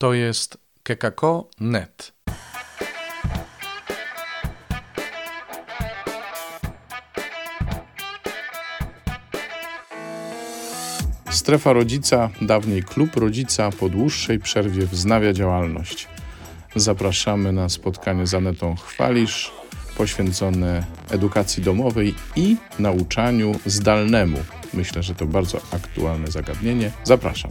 To jest kekako.net. Strefa Rodzica, dawniej Klub Rodzica, po dłuższej przerwie wznawia działalność. Zapraszamy na spotkanie z Anetą Chwalisz, poświęcone edukacji domowej i nauczaniu zdalnemu. Myślę, że to bardzo aktualne zagadnienie. Zapraszam.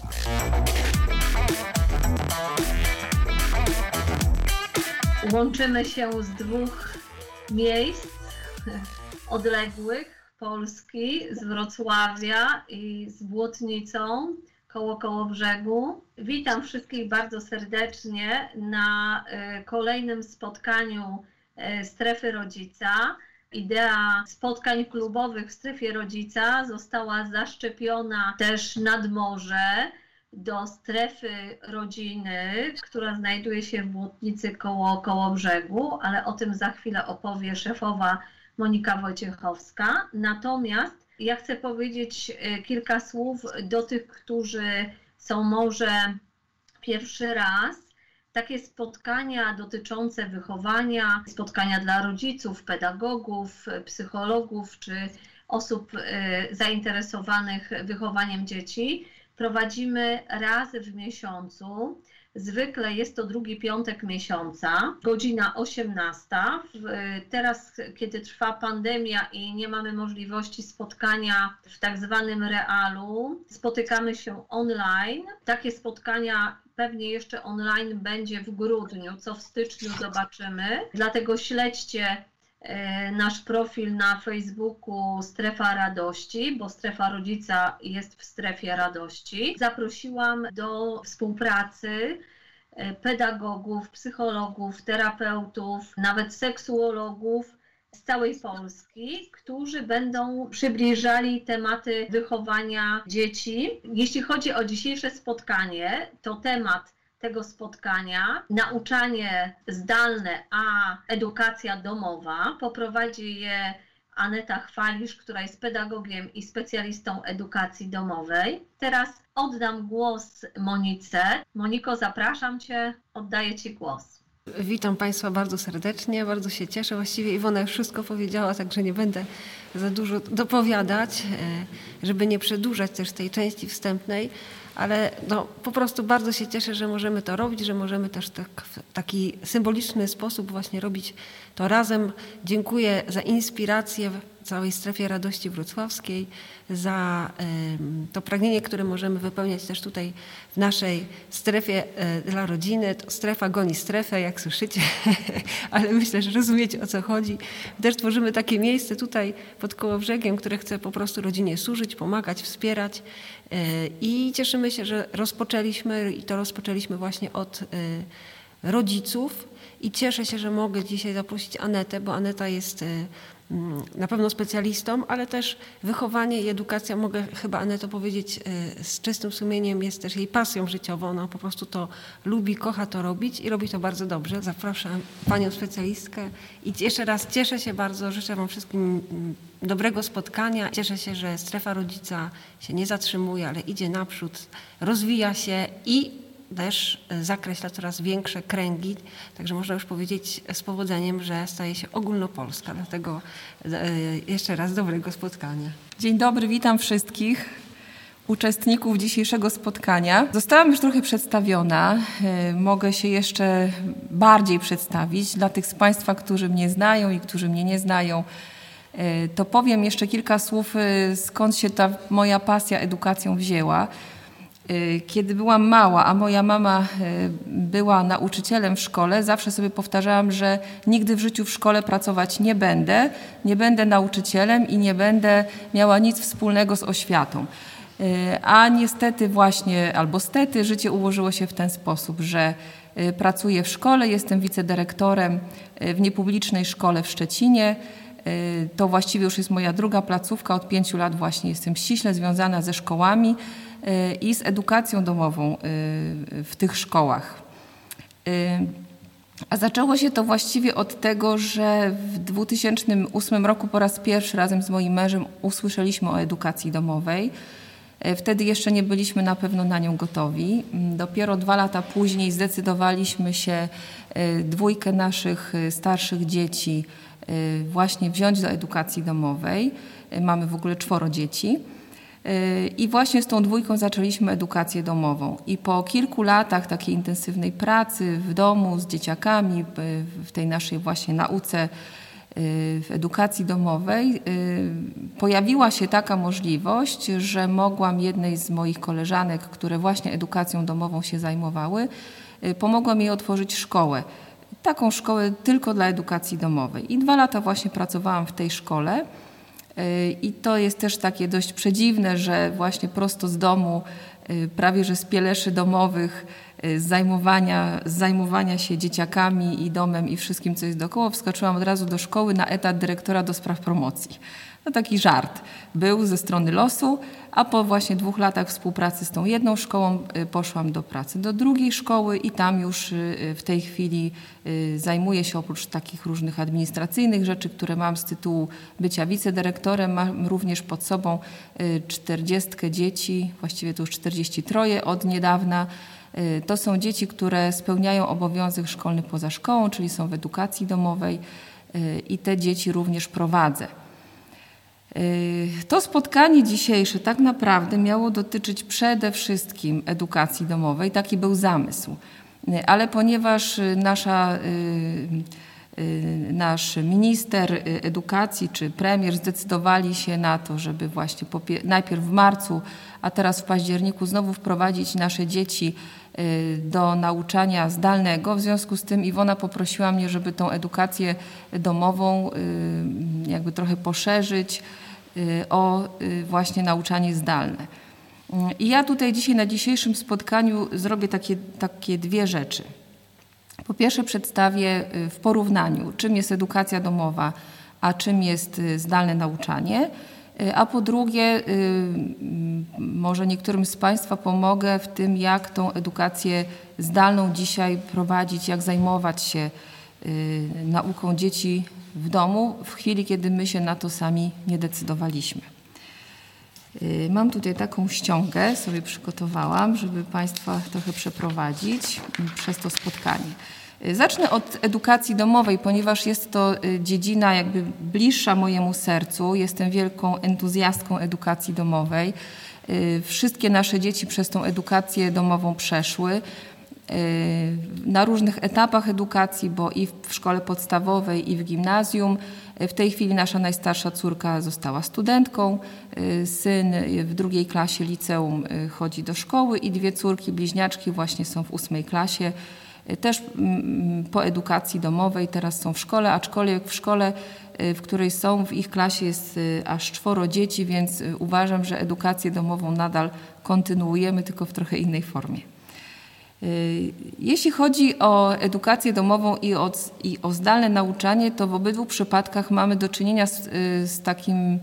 Łączymy się z dwóch miejsc odległych Polski, z Wrocławia i z Błotnicą koło brzegu. Witam wszystkich bardzo serdecznie na y, kolejnym spotkaniu y, Strefy Rodzica. Idea spotkań klubowych w strefie rodzica została zaszczepiona też nad morze do strefy rodziny, która znajduje się w Błotnicy koło, koło brzegu, ale o tym za chwilę opowie szefowa Monika Wojciechowska. Natomiast ja chcę powiedzieć e, kilka słów do tych, którzy są może pierwszy raz. Takie spotkania dotyczące wychowania, spotkania dla rodziców, pedagogów, psychologów czy osób e, zainteresowanych wychowaniem dzieci prowadzimy raz w miesiącu. Zwykle jest to drugi piątek miesiąca, godzina 18. Teraz, kiedy trwa pandemia i nie mamy możliwości spotkania w tak zwanym realu, spotykamy się online. Takie spotkania pewnie jeszcze online będzie w grudniu, co w styczniu zobaczymy. Dlatego śledźcie nasz profil na Facebooku Strefa Radości, bo Strefa Rodzica jest w Strefie Radości. Zaprosiłam do współpracy e, pedagogów, psychologów, terapeutów, nawet seksuologów z całej Polski, którzy będą przybliżali tematy wychowania dzieci. Jeśli chodzi o dzisiejsze spotkanie, to temat tego spotkania, nauczanie zdalne, a edukacja domowa. Poprowadzi je Aneta Chwalisz, która jest pedagogiem i specjalistą edukacji domowej. Teraz oddam głos Monice. Moniko, zapraszam Cię, oddaję Ci głos. Witam Państwa bardzo serdecznie, bardzo się cieszę. Właściwie Iwona już wszystko powiedziała, także nie będę za dużo dopowiadać, e, żeby nie przedłużać też tej części wstępnej ale no, po prostu bardzo się cieszę, że możemy to robić, że możemy też tak, w taki symboliczny sposób właśnie robić to razem. Dziękuję za inspirację całej strefie radości wrocławskiej, za to pragnienie, które możemy wypełniać też tutaj w naszej strefie e, dla rodziny. To strefa goni strefę, jak słyszycie, ale myślę, że rozumiecie o co chodzi. Też tworzymy takie miejsce tutaj pod Kołobrzegiem, które chce po prostu rodzinie służyć, pomagać, wspierać e, i cieszymy się, że rozpoczęliśmy i to rozpoczęliśmy właśnie od e, rodziców i cieszę się, że mogę dzisiaj zaprosić Anetę, bo Aneta jest na pewno specjalistą, ale też wychowanie i edukacja, mogę chyba Aneto powiedzieć y, z czystym sumieniem, jest też jej pasją życiową. Ona po prostu to lubi, kocha to robić i robi to bardzo dobrze. Zapraszam panią specjalistkę i jeszcze raz cieszę się bardzo, życzę wam wszystkim mm, dobrego spotkania. Cieszę się, że strefa rodzica się nie zatrzymuje, ale idzie naprzód, rozwija się i też zakreśla coraz większe kręgi, także można już powiedzieć z powodzeniem, że staje się ogólnopolska. Dlatego e, jeszcze raz dobrego spotkania. Dzień dobry, witam wszystkich uczestników dzisiejszego spotkania. Zostałam już trochę przedstawiona. E, mogę się jeszcze bardziej przedstawić dla tych z Państwa, którzy mnie znają i którzy mnie nie znają. To powiem jeszcze kilka słów, skąd się ta moja pasja edukacją wzięła. Y, kiedy byłam mała, a moja mama y, była nauczycielem w szkole, zawsze sobie powtarzałam, że nigdy w życiu w szkole pracować nie będę, nie będę nauczycielem i nie będę miała nic wspólnego z oświatą. Y, a niestety właśnie, albo stety, życie ułożyło się w ten sposób, że pracuję w szkole, jestem wicedyrektorem w niepublicznej szkole w Szczecinie. To właściwie już jest moja druga placówka. Od pięciu lat właśnie jestem ściśle związana ze szkołami. Y, i z edukacją domową y, w tych szkołach. Y, a zaczęło się to właściwie od tego, że w 2008 roku po raz pierwszy razem z moim mężem usłyszeliśmy o edukacji domowej. Wtedy jeszcze nie byliśmy na pewno na nią gotowi. Mm, dopiero dwa lata później zdecydowaliśmy się dwójkę naszych starszych dzieci właśnie wziąć do edukacji domowej. Mamy w ogóle czworo dzieci. I właśnie z tą dwójką zaczęliśmy edukację domową. I po kilku latach takiej intensywnej pracy w domu z dzieciakami, w tej naszej właśnie nauce, y, w edukacji domowej, y, pojawiła się taka możliwość, że mogłam jednej z moich koleżanek, które właśnie edukacją domową się zajmowały, y, pomogłam jej otworzyć szkołę. Taką szkołę tylko dla edukacji domowej. I dwa lata właśnie pracowałam w tej szkole. I to jest też takie dość przedziwne, że właśnie prosto z domu, y, prawie że z pieleszy domowych, y, z zajmowania, z zajmowania się dzieciakami i domem i wszystkim, co jest dookoła, wskoczyłam od razu do szkoły na etat dyrektora do spraw promocji. No taki żart był ze strony losu, a po właśnie dwóch latach współpracy z tą jedną szkołą y, poszłam do pracy do drugiej szkoły i tam już y, w tej chwili y, zajmuję się oprócz takich różnych administracyjnych rzeczy, które mam z tytułu bycia wicedyrektorem, mam również pod sobą 40 dzieci, właściwie to już 43 od niedawna. To są dzieci, które spełniają obowiązek szkolny poza szkołą, czyli są w edukacji domowej i te dzieci również prowadzę. Y, to spotkanie dzisiejsze tak naprawdę miało dotyczyć przede wszystkim edukacji domowej, taki był zamysł. Y, ale ponieważ nasza, y, nasz minister edukacji czy premier zdecydowali się na to, żeby właśnie najpierw w marcu, a teraz w październiku znowu wprowadzić nasze dzieci do nauczania zdalnego. W związku z tym Iwona poprosiła mnie, żeby tą edukację domową jakby trochę poszerzyć o właśnie nauczanie zdalne. I ja tutaj dzisiaj na dzisiejszym spotkaniu zrobię takie, takie dwie rzeczy. Po pierwsze przedstawię w porównaniu, czym jest edukacja domowa, a czym jest zdalne nauczanie. A po drugie, może niektórym z Państwa pomogę w tym, jak tą edukację zdalną dzisiaj prowadzić, jak zajmować się nauką dzieci w domu w chwili, kiedy my się na to sami nie decydowaliśmy. Mam tutaj taką ściągę, sobie przygotowałam, żeby Państwa trochę przeprowadzić przez to spotkanie. Zacznę od edukacji domowej, ponieważ jest to y, dziedzina jakby bliższa mojemu sercu. Jestem wielką entuzjastką edukacji domowej. Y, wszystkie nasze dzieci przez tą edukację domową przeszły y, na różnych etapach edukacji, bo i w szkole podstawowej, i w gimnazjum. W tej chwili nasza najstarsza córka została studentką, syn w drugiej klasie liceum chodzi do szkoły i dwie córki, bliźniaczki właśnie są w ósmej klasie też mm, po edukacji domowej, teraz są w szkole, aczkolwiek w szkole, y, w której są, w ich klasie jest y, aż czworo dzieci, więc y, uważam, że edukację domową nadal kontynuujemy, tylko w trochę innej formie. Jeśli chodzi o edukację domową i o, i o zdalne nauczanie, to w obydwu przypadkach mamy do czynienia z, z takim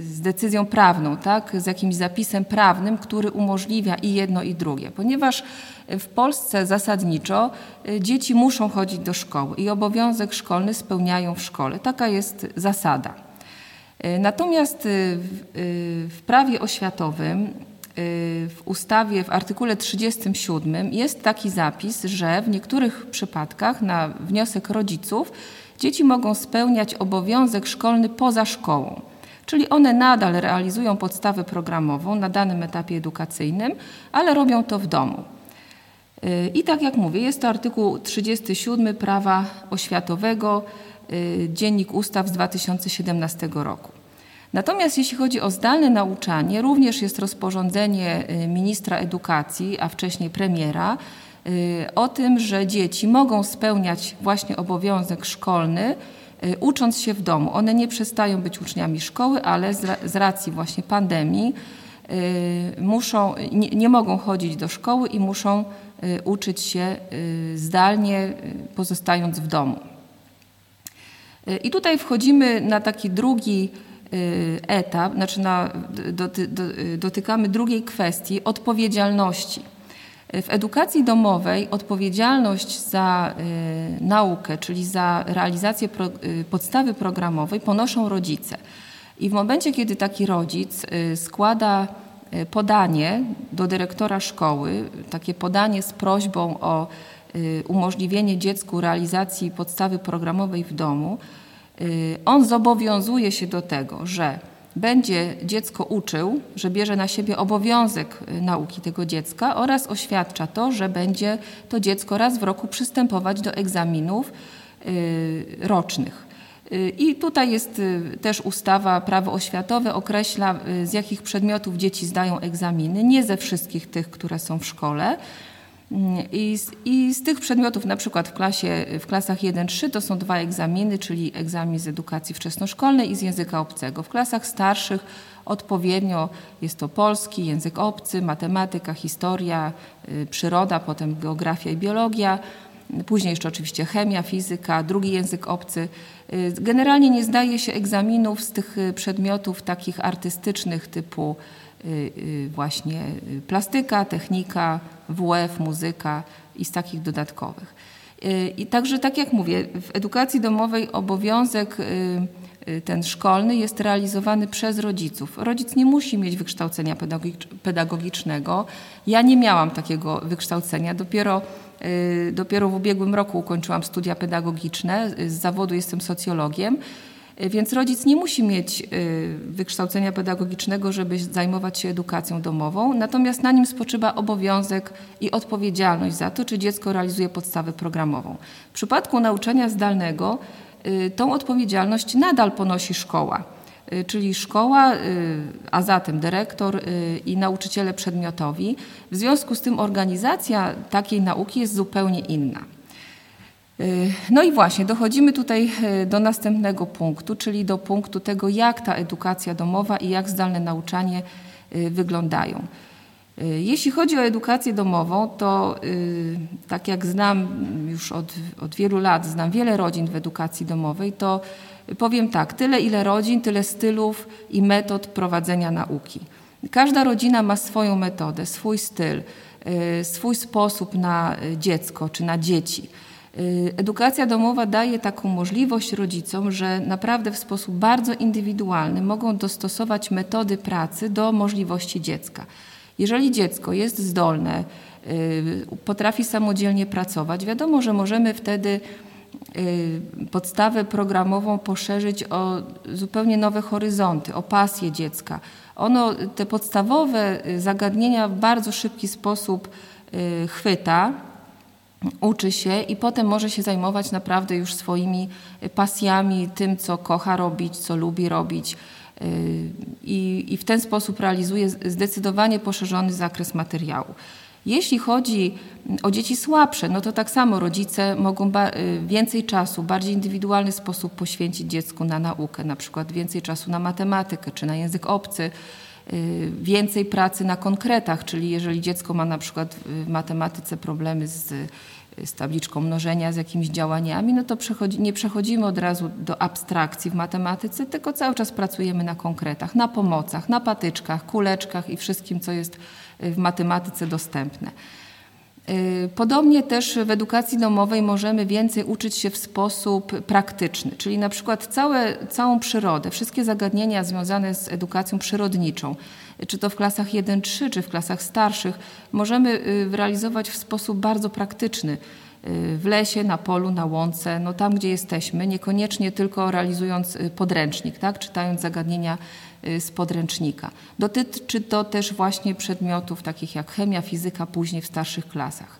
z decyzją prawną, tak? z jakimś zapisem prawnym, który umożliwia i jedno i drugie, ponieważ w Polsce zasadniczo y, dzieci muszą chodzić do szkoły i obowiązek szkolny spełniają w szkole. Taka jest zasada. Y, natomiast y, w prawie oświatowym, w ustawie w artykule 37 jest taki zapis, że w niektórych przypadkach na wniosek rodziców dzieci mogą spełniać obowiązek szkolny poza szkołą. Czyli one nadal realizują podstawę programową na danym etapie edukacyjnym, ale robią to w domu. I tak jak mówię, jest to artykuł 37 prawa oświatowego, y, Dziennik Ustaw z 2017 roku. Natomiast jeśli chodzi o zdalne nauczanie, również jest rozporządzenie y, ministra edukacji, a wcześniej premiera, y, o tym, że dzieci mogą spełniać właśnie obowiązek szkolny, ucząc się w domu. One nie przestają być uczniami szkoły, ale z racji właśnie pandemii muszą, nie, nie mogą chodzić do szkoły i muszą Y, uczyć się y, zdalnie, y, pozostając w domu. I tutaj wchodzimy na taki drugi etap, znaczy na, doty, dotykamy drugiej kwestii odpowiedzialności. W edukacji domowej odpowiedzialność za naukę, czyli za realizację pro, podstawy programowej ponoszą rodzice. I w momencie, kiedy taki rodzic składa podanie do dyrektora szkoły, takie podanie z prośbą o umożliwienie dziecku realizacji podstawy programowej w domu, on zobowiązuje się do tego, że będzie dziecko uczył, że bierze na siebie obowiązek y, nauki tego dziecka oraz oświadcza to, że będzie to dziecko raz w roku przystępować do egzaminów y, rocznych. Y, I tutaj jest też ustawa prawo oświatowe, określa z jakich przedmiotów dzieci zdają egzaminy, nie ze wszystkich tych, które są w szkole. I z, I z, tych przedmiotów, na przykład w, klasie, w klasach 1-3 to są dwa egzaminy, czyli egzamin z edukacji wczesnoszkolnej i z języka obcego. W klasach starszych odpowiednio jest to polski, język obcy, matematyka, historia, y, przyroda, potem geografia i biologia, później jeszcze oczywiście chemia, fizyka, drugi język obcy. Y, generalnie nie zdaje się egzaminów z tych y, przedmiotów takich artystycznych typu właśnie y, plastyka, technika, WF, muzyka i z takich dodatkowych. I także, tak jak mówię, w edukacji domowej obowiązek ten szkolny jest realizowany przez rodziców. Rodzic nie musi mieć wykształcenia pedagogicznego. Ja nie miałam takiego wykształcenia. Dopiero, dopiero w ubiegłym roku ukończyłam studia pedagogiczne. Z zawodu jestem socjologiem. Więc rodzic nie musi mieć y, wykształcenia pedagogicznego, żeby zajmować się edukacją domową, natomiast na nim spoczywa obowiązek i odpowiedzialność za to, czy dziecko realizuje podstawę programową. W przypadku nauczania zdalnego y, tą odpowiedzialność nadal ponosi szkoła, y, czyli szkoła, a zatem dyrektor i nauczyciele przedmiotowi. W związku z tym organizacja takiej nauki jest zupełnie inna. Y, no i właśnie, dochodzimy tutaj y, do następnego punktu, czyli do punktu tego, jak ta edukacja domowa i jak zdalne nauczanie y, wyglądają. Jeśli chodzi o edukację domową, to tak jak znam już od, od wielu lat, znam wiele rodzin w edukacji domowej, to powiem tak, tyle ile rodzin, tyle stylów i metod prowadzenia nauki. Każda rodzina ma swoją metodę, swój styl, swój sposób na dziecko czy na dzieci. Y, edukacja domowa daje taką możliwość rodzicom, że naprawdę w sposób bardzo indywidualny mogą dostosować metody pracy do możliwości dziecka. Jeżeli dziecko jest zdolne, y, potrafi samodzielnie pracować, wiadomo, że możemy wtedy y, podstawę programową poszerzyć o zupełnie nowe horyzonty, o pasję dziecka. Ono te podstawowe zagadnienia w bardzo szybki sposób chwyta, uczy się i potem może się zajmować naprawdę już swoimi pasjami, tym, co kocha robić, co lubi robić. Y, I, I, w ten sposób realizuje zdecydowanie poszerzony zakres materiału. Jeśli chodzi o dzieci słabsze, no to tak samo rodzice mogą y, więcej czasu, bardziej indywidualny sposób poświęcić dziecku na naukę, na przykład więcej czasu na matematykę czy na język obcy, y, więcej pracy na konkretach, czyli jeżeli dziecko ma na przykład w matematyce problemy z z tabliczką mnożenia, z jakimiś działaniami, no to przechodzi, nie przechodzimy od razu do abstrakcji w matematyce, tylko cały czas pracujemy na konkretach, na pomocach, na patyczkach, kuleczkach i wszystkim, co jest y, w matematyce dostępne. Y, podobnie też w edukacji domowej możemy więcej uczyć się w sposób praktyczny, czyli na przykład całe, całą przyrodę, wszystkie zagadnienia związane z edukacją przyrodniczą, czy to w klasach 1-3, czy w klasach starszych, możemy y, realizować w sposób bardzo praktyczny y, w lesie, na polu, na łące, no tam gdzie jesteśmy, niekoniecznie tylko realizując podręcznik, tak, czytając zagadnienia z podręcznika. Dotyczy to też właśnie przedmiotów takich jak chemia, fizyka, później w starszych klasach.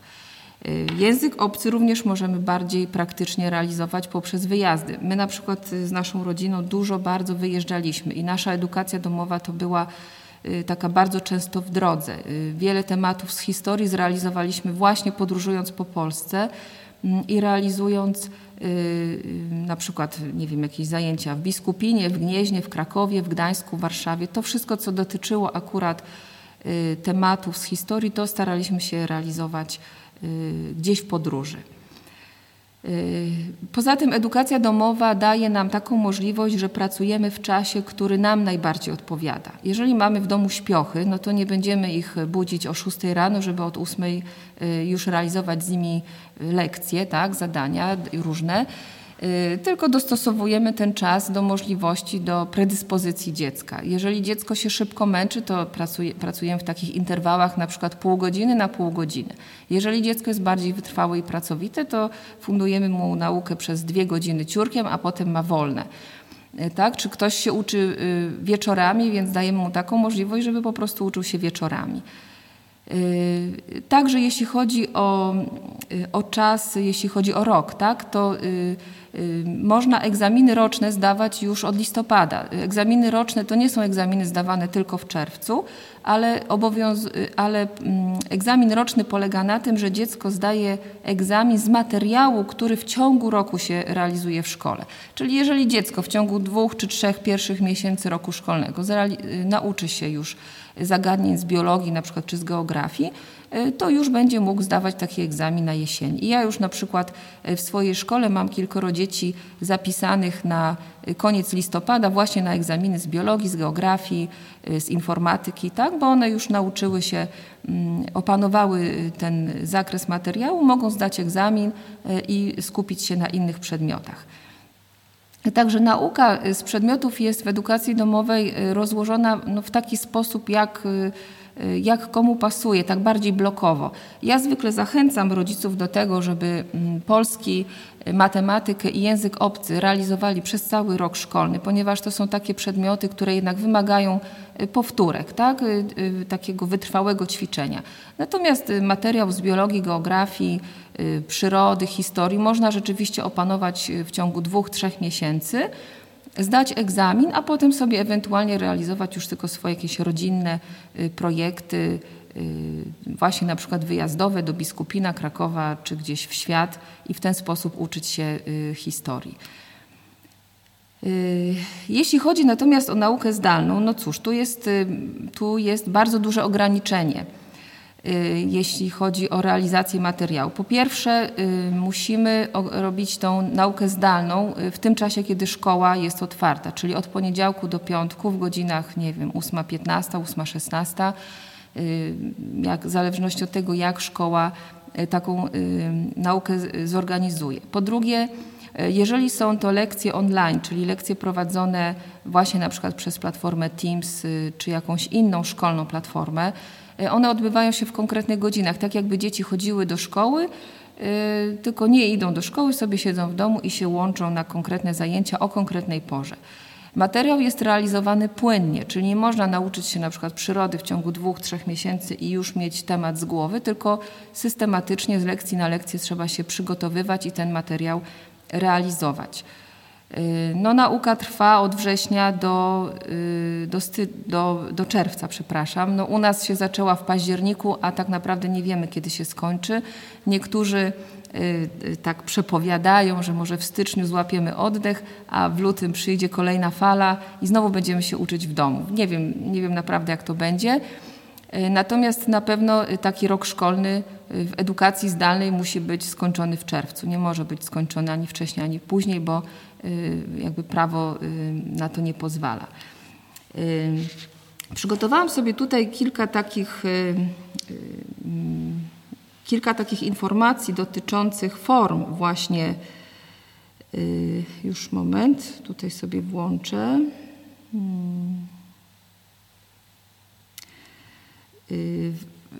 Y, język obcy również możemy bardziej praktycznie realizować poprzez wyjazdy. My na przykład z naszą rodziną dużo bardzo wyjeżdżaliśmy i nasza edukacja domowa to była y, taka bardzo często w drodze. Y, wiele tematów z historii zrealizowaliśmy właśnie podróżując po Polsce mm, i realizując Y, y, na przykład, nie wiem, jakieś zajęcia w Biskupinie, w Gnieźnie, w Krakowie, w Gdańsku, w Warszawie. To wszystko, co dotyczyło akurat y, tematów z historii, to staraliśmy się realizować gdzieś w podróży. Y, poza tym edukacja domowa daje nam taką możliwość, że pracujemy w czasie, który nam najbardziej odpowiada. Jeżeli mamy w domu śpiochy, no to nie będziemy ich budzić o 6 rano, żeby od 8 y, już realizować z nimi lekcje, tak, zadania różne. Y, tylko dostosowujemy ten czas do możliwości, do predyspozycji dziecka. Jeżeli dziecko się szybko męczy, to pracuje, pracujemy w takich interwałach na przykład pół godziny na pół godziny. Jeżeli dziecko jest bardziej wytrwałe i pracowite, to fundujemy mu naukę przez dwie godziny ciurkiem, a potem ma wolne. Y, tak? Czy ktoś się uczy y, wieczorami, więc dajemy mu taką możliwość, żeby po prostu uczył się wieczorami. Także jeśli chodzi o, o czas, jeśli chodzi o rok, tak, to można egzaminy roczne zdawać już od listopada. Egzaminy roczne to nie są egzaminy zdawane tylko w czerwcu, ale, obowiąz- ale mm, egzamin roczny polega na tym, że dziecko zdaje egzamin z materiału, który w ciągu roku się realizuje w szkole. Czyli jeżeli dziecko w ciągu dwóch czy trzech pierwszych miesięcy roku szkolnego nauczy się już zagadnień z biologii na przykład czy z geografii, to już będzie mógł zdawać taki egzamin na jesień. I ja już na przykład e, w swojej szkole mam kilkoro dzieci zapisanych na e, koniec listopada właśnie na egzaminy z biologii, z geografii, z informatyki, tak, bo one już nauczyły się, mm, opanowały ten zakres materiału, mogą zdać egzamin i skupić się na innych przedmiotach. Także nauka z przedmiotów jest w edukacji domowej rozłożona no, w taki sposób, jak jak komu pasuje, tak bardziej blokowo. Ja zwykle zachęcam rodziców do tego, żeby mm, polski, y, matematykę i język obcy realizowali przez cały rok szkolny, ponieważ to są takie przedmioty, które jednak wymagają y, powtórek, tak? takiego wytrwałego ćwiczenia. Natomiast materiał z biologii, geografii, przyrody, historii można rzeczywiście opanować w ciągu dwóch, trzech miesięcy zdać egzamin, a potem sobie ewentualnie realizować już tylko swoje jakieś rodzinne y, projekty, y, właśnie na przykład wyjazdowe do Biskupina, Krakowa czy gdzieś w świat i w ten sposób uczyć się y, historii. Jeśli chodzi natomiast o naukę zdalną, no cóż, tu jest, tu jest bardzo duże ograniczenie. Y, jeśli chodzi o realizację materiału. Po pierwsze, y, musimy robić tą naukę zdalną y, w tym czasie, kiedy szkoła jest otwarta, czyli od poniedziałku do piątku w godzinach, nie wiem, 8.15, 8.16, jak, w zależności od tego, jak szkoła taką naukę zorganizuje. Po drugie, jeżeli są to lekcje online, czyli lekcje prowadzone właśnie na przykład przez platformę Teams czy jakąś inną szkolną platformę, one odbywają się w konkretnych godzinach, tak jakby dzieci chodziły do szkoły, e, tylko nie idą do szkoły, sobie siedzą w domu i się łączą na konkretne zajęcia o konkretnej porze. Materiał jest realizowany płynnie, czyli nie można nauczyć się na przykład przyrody w ciągu dwóch, trzech miesięcy i już mieć temat z głowy, tylko systematycznie z lekcji na lekcję trzeba się przygotowywać i ten materiał realizować. Y, no, nauka trwa od września do, y, do, do, do, czerwca, przepraszam. No, u nas się zaczęła w październiku, a tak naprawdę nie wiemy, kiedy się skończy. Niektórzy y, tak przepowiadają, że może w styczniu złapiemy oddech, a w lutym przyjdzie kolejna fala i znowu będziemy się uczyć w domu. Nie wiem, nie wiem naprawdę, jak to będzie. Natomiast na pewno taki rok szkolny w edukacji zdalnej musi być skończony w czerwcu. Nie może być skończony ani wcześniej, ani później, bo jakby prawo y, na to nie pozwala. Y, przygotowałam sobie tutaj kilka takich, kilka takich informacji dotyczących form właśnie. Już moment, tutaj sobie włączę.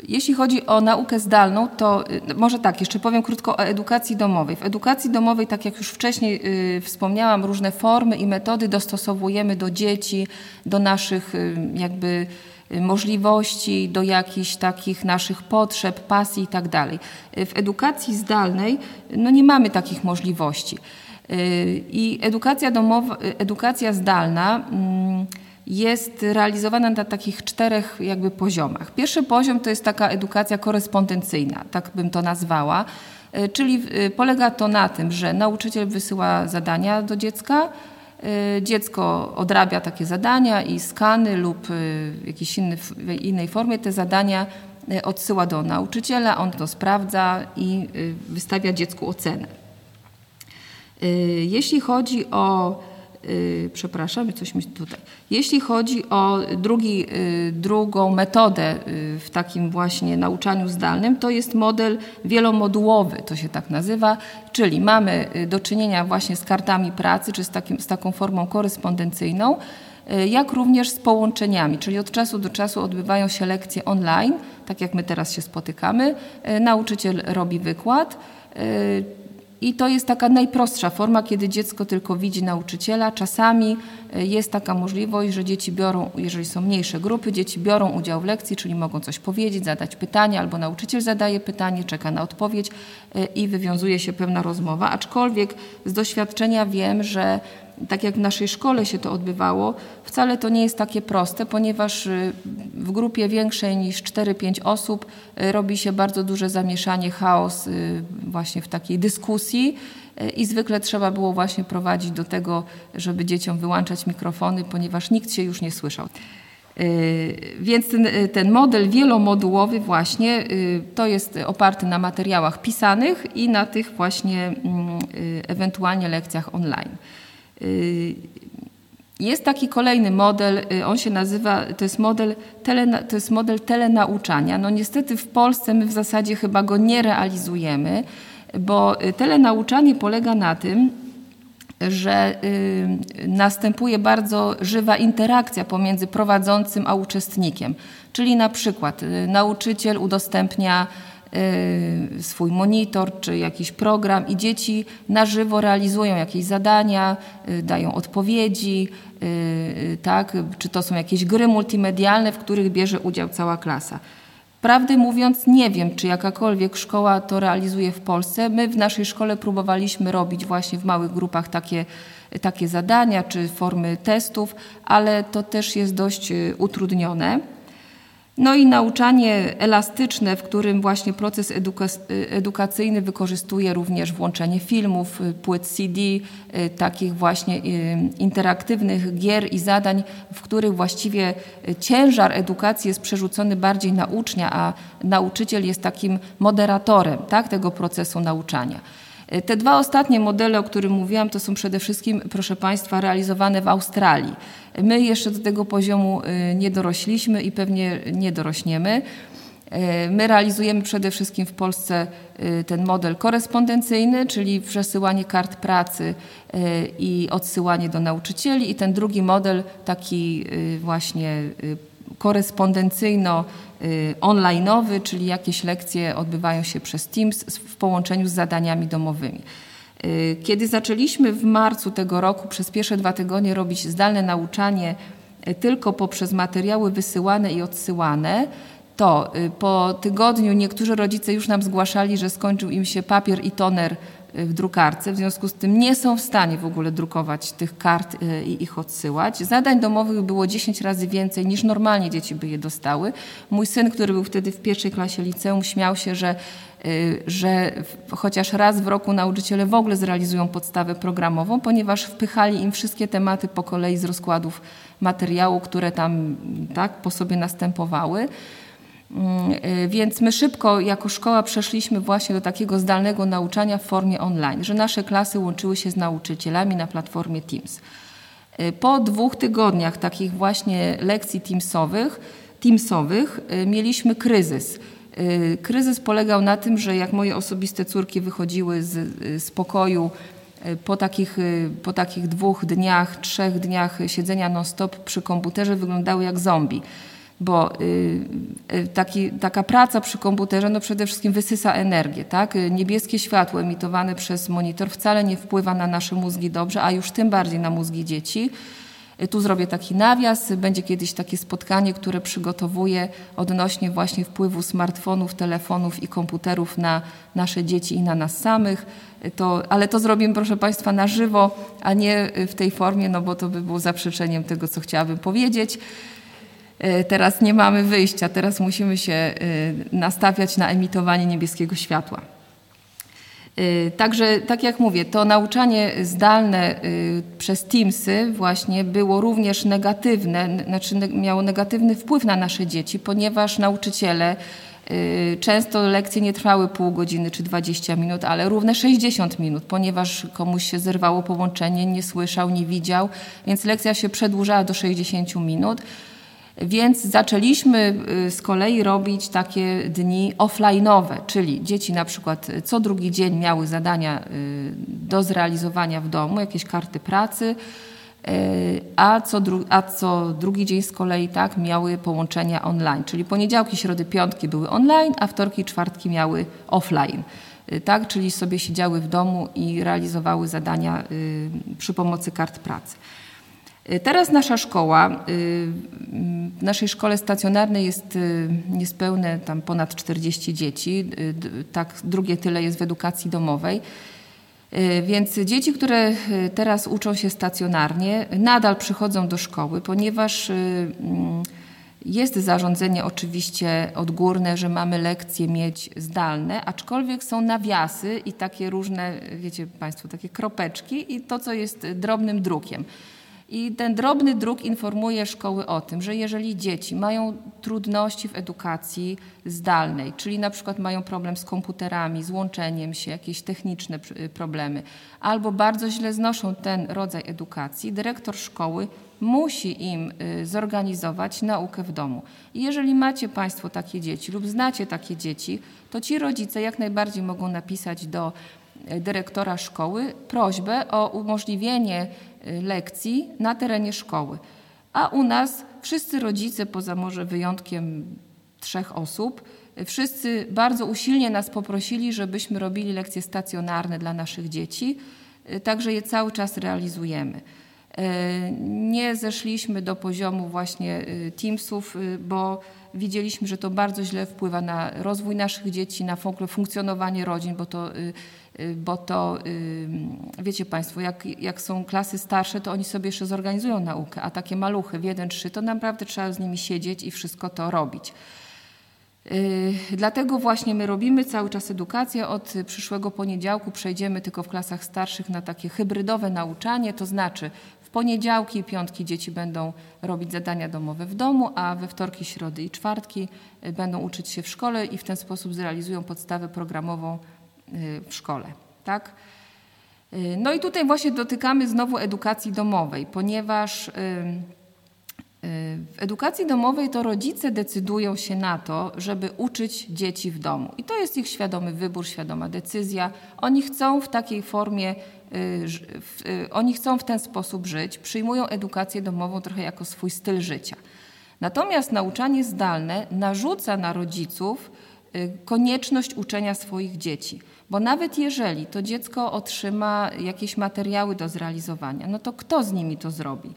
Jeśli chodzi o naukę zdalną, to y, może tak, jeszcze powiem krótko o edukacji domowej. W edukacji domowej, tak jak już wcześniej y, wspomniałam, różne formy i metody dostosowujemy do dzieci, do naszych y, jakby możliwości, do jakichś takich naszych potrzeb, pasji i tak. W edukacji zdalnej no nie mamy takich możliwości. I edukacja domowa, edukacja zdalna. Mm, jest realizowana na takich czterech jakby poziomach. Pierwszy poziom to jest taka edukacja korespondencyjna, tak bym to nazwała, e, czyli e, polega to na tym, że nauczyciel wysyła zadania do dziecka, e, dziecko odrabia takie zadania i skany lub w jakiejś inny, w innej formie te zadania odsyła do nauczyciela, on to sprawdza i wystawia dziecku ocenę. Jeśli chodzi o przepraszam, coś mi tutaj. Jeśli chodzi o drugi, yy, drugą metodę yy, w takim właśnie nauczaniu zdalnym, to jest model wielomodułowy, to się tak nazywa, czyli mamy y, do czynienia właśnie z kartami pracy, czy z, takim, z taką formą korespondencyjną, y, jak również z połączeniami, czyli od czasu do czasu odbywają się lekcje online, tak jak my teraz się spotykamy. Y, nauczyciel robi wykład i to jest taka najprostsza forma, kiedy dziecko tylko widzi nauczyciela. Czasami e, jest taka możliwość, że dzieci biorą, jeżeli są mniejsze grupy, dzieci biorą udział w lekcji, czyli mogą coś powiedzieć, zadać pytanie, albo nauczyciel zadaje pytanie, czeka na odpowiedź e, i wywiązuje się pewna rozmowa. Aczkolwiek z doświadczenia wiem, że tak jak w naszej szkole się to odbywało, wcale to nie jest takie proste, ponieważ y, w grupie większej niż 4-5 osób y, robi się bardzo duże zamieszanie, chaos y, właśnie w takiej dyskusji i zwykle trzeba było właśnie prowadzić do tego, żeby dzieciom wyłączać mikrofony, ponieważ nikt się już nie słyszał. Więc ten, ten, model wielomodułowy właśnie to jest oparty na materiałach pisanych i na tych właśnie mm, ewentualnie lekcjach online. Y, jest taki kolejny model, y, on się nazywa, to jest model, tele, to jest model telenauczania. No niestety w Polsce my w zasadzie chyba go nie realizujemy, bo y, telenauczanie polega na tym, że y, następuje bardzo żywa interakcja pomiędzy prowadzącym a uczestnikiem. Czyli na przykład y, nauczyciel udostępnia swój monitor czy jakiś program i dzieci na żywo realizują jakieś zadania, y, dają odpowiedzi, y, tak? czy to są jakieś gry multimedialne, w których bierze udział cała klasa. Prawdę mówiąc, nie wiem, czy jakakolwiek szkoła to realizuje w Polsce. My w naszej szkole próbowaliśmy robić właśnie w małych grupach takie, takie zadania czy formy testów, ale to też jest dość utrudnione. No i nauczanie elastyczne, w którym właśnie proces eduka edukacyjny wykorzystuje również włączenie filmów, y, płyt CD, y, takich właśnie y, interaktywnych gier i zadań, w których właściwie ciężar edukacji jest przerzucony bardziej na ucznia, a nauczyciel jest takim moderatorem tak, tego procesu nauczania. Te dwa ostatnie modele, o których mówiłam, to są przede wszystkim, proszę Państwa, realizowane w Australii. My jeszcze do tego poziomu y, nie dorośliśmy i pewnie nie dorośniemy. Y, my realizujemy przede wszystkim w Polsce ten model korespondencyjny, czyli przesyłanie kart pracy i odsyłanie do nauczycieli, i ten drugi model, taki właśnie korespondencyjno-onlineowy, czyli jakieś lekcje odbywają się przez Teams w połączeniu z zadaniami domowymi. Y, kiedy zaczęliśmy w marcu tego roku przez pierwsze dwa tygodnie robić zdalne nauczanie y, tylko poprzez materiały wysyłane i odsyłane, to y, po tygodniu niektórzy rodzice już nam zgłaszali, że skończył im się papier i toner w drukarce, w związku z tym nie są w stanie w ogóle drukować tych kart i ich odsyłać. Zadań domowych było 10 razy więcej niż normalnie dzieci by je dostały. Mój syn, który był wtedy w pierwszej klasie liceum, śmiał się, że Y, że chociaż raz w roku nauczyciele w ogóle zrealizują podstawę programową, ponieważ wpychali im wszystkie tematy po kolei z rozkładów materiału, które tam tak po sobie następowały. Mm, y, więc my szybko jako szkoła przeszliśmy właśnie do takiego zdalnego nauczania w formie online, że nasze klasy łączyły się z nauczycielami na platformie Teams. Y, po dwóch tygodniach takich właśnie lekcji teamsowych, teamsowych mieliśmy kryzys Y, kryzys polegał na tym, że jak moje osobiste córki wychodziły z, y, z pokoju y, po takich, po takich dwóch dniach, trzech dniach siedzenia non-stop przy komputerze, wyglądały jak zombie. Bo taki, taka praca przy komputerze no przede wszystkim wysysa energię. Tak? Niebieskie światło emitowane przez monitor wcale nie wpływa na nasze mózgi dobrze, a już tym bardziej na mózgi dzieci. Tu zrobię taki nawias. Będzie kiedyś takie spotkanie, które przygotowuję odnośnie właśnie wpływu smartfonów, telefonów i komputerów na nasze dzieci i na nas samych. To, ale to zrobimy, proszę Państwa, na żywo, a nie w tej formie, no bo to by było zaprzeczeniem tego, co chciałabym powiedzieć. E, teraz nie mamy wyjścia, teraz musimy się e, nastawiać na emitowanie niebieskiego światła. Y, także, tak jak mówię, to nauczanie zdalne przez Teamsy właśnie było również negatywne, znaczy miało negatywny wpływ na nasze dzieci, ponieważ nauczyciele Często lekcje nie trwały pół godziny czy 20 minut, ale równe 60 minut, ponieważ komuś się zerwało połączenie, nie słyszał, nie widział, więc lekcja się przedłużała do 60 minut. Więc zaczęliśmy y, z kolei robić takie dni offline'owe, czyli dzieci na przykład co drugi dzień miały zadania y, do zrealizowania w domu, jakieś karty pracy, y, a co, a co drugi dzień z kolei tak miały połączenia online, czyli poniedziałki, środy, piątki były online, a wtorki i czwartki miały offline. Tak, czyli sobie siedziały w domu i realizowały zadania przy pomocy kart pracy. Y, teraz nasza szkoła, y, w naszej szkole stacjonarnej jest y, niespełne tam ponad 40 dzieci, tak drugie tyle jest w edukacji domowej. Więc dzieci, które teraz uczą się stacjonarnie, nadal przychodzą do szkoły, ponieważ mm, jest zarządzenie oczywiście odgórne, że mamy lekcje mieć zdalne, aczkolwiek są nawiasy i takie różne, wiecie Państwo, takie kropeczki i to, co jest drobnym drukiem. I ten drobny druk informuje szkoły o tym, że jeżeli dzieci mają trudności w edukacji zdalnej, czyli na przykład mają problem z komputerami, z łączeniem się, jakieś techniczne problemy, albo bardzo źle znoszą ten rodzaj edukacji, dyrektor szkoły musi im y, zorganizować naukę w domu. I jeżeli macie Państwo takie dzieci lub znacie takie dzieci, to ci rodzice jak najbardziej mogą napisać do y, dyrektora szkoły prośbę o umożliwienie Y, lekcji na terenie szkoły. A u nas wszyscy rodzice, poza może wyjątkiem trzech osób, y, wszyscy bardzo usilnie nas poprosili, żebyśmy robili lekcje stacjonarne dla naszych dzieci, y, także je cały czas realizujemy. Nie zeszliśmy do poziomu właśnie Teamsów, bo widzieliśmy, że to bardzo źle wpływa na rozwój naszych dzieci, na funkcjonowanie rodzin, bo to Y, bo to y, wiecie Państwo, jak, jak są klasy starsze, to oni sobie jeszcze zorganizują naukę, a takie maluchy w 1-3 to naprawdę trzeba z nimi siedzieć i wszystko to robić. Y, dlatego właśnie my robimy cały czas edukację. Od przyszłego poniedziałku przejdziemy tylko w klasach starszych na takie hybrydowe nauczanie, to znaczy w poniedziałki i piątki dzieci będą robić zadania domowe w domu, a we wtorki, środy i czwartki będą uczyć się w szkole i w ten sposób zrealizują podstawę programową Y, w szkole. Tak? Y, no i tutaj właśnie dotykamy znowu edukacji domowej, ponieważ y, w edukacji domowej to rodzice decydują się na to, żeby uczyć dzieci w domu. I to jest ich świadomy wybór, świadoma decyzja. Oni chcą w takiej formie, oni chcą w ten sposób żyć, przyjmują edukację domową trochę jako swój styl życia. Natomiast nauczanie zdalne narzuca na rodziców konieczność uczenia swoich dzieci. Bo nawet jeżeli to dziecko otrzyma jakieś materiały do zrealizowania, no to kto z nimi to zrobi?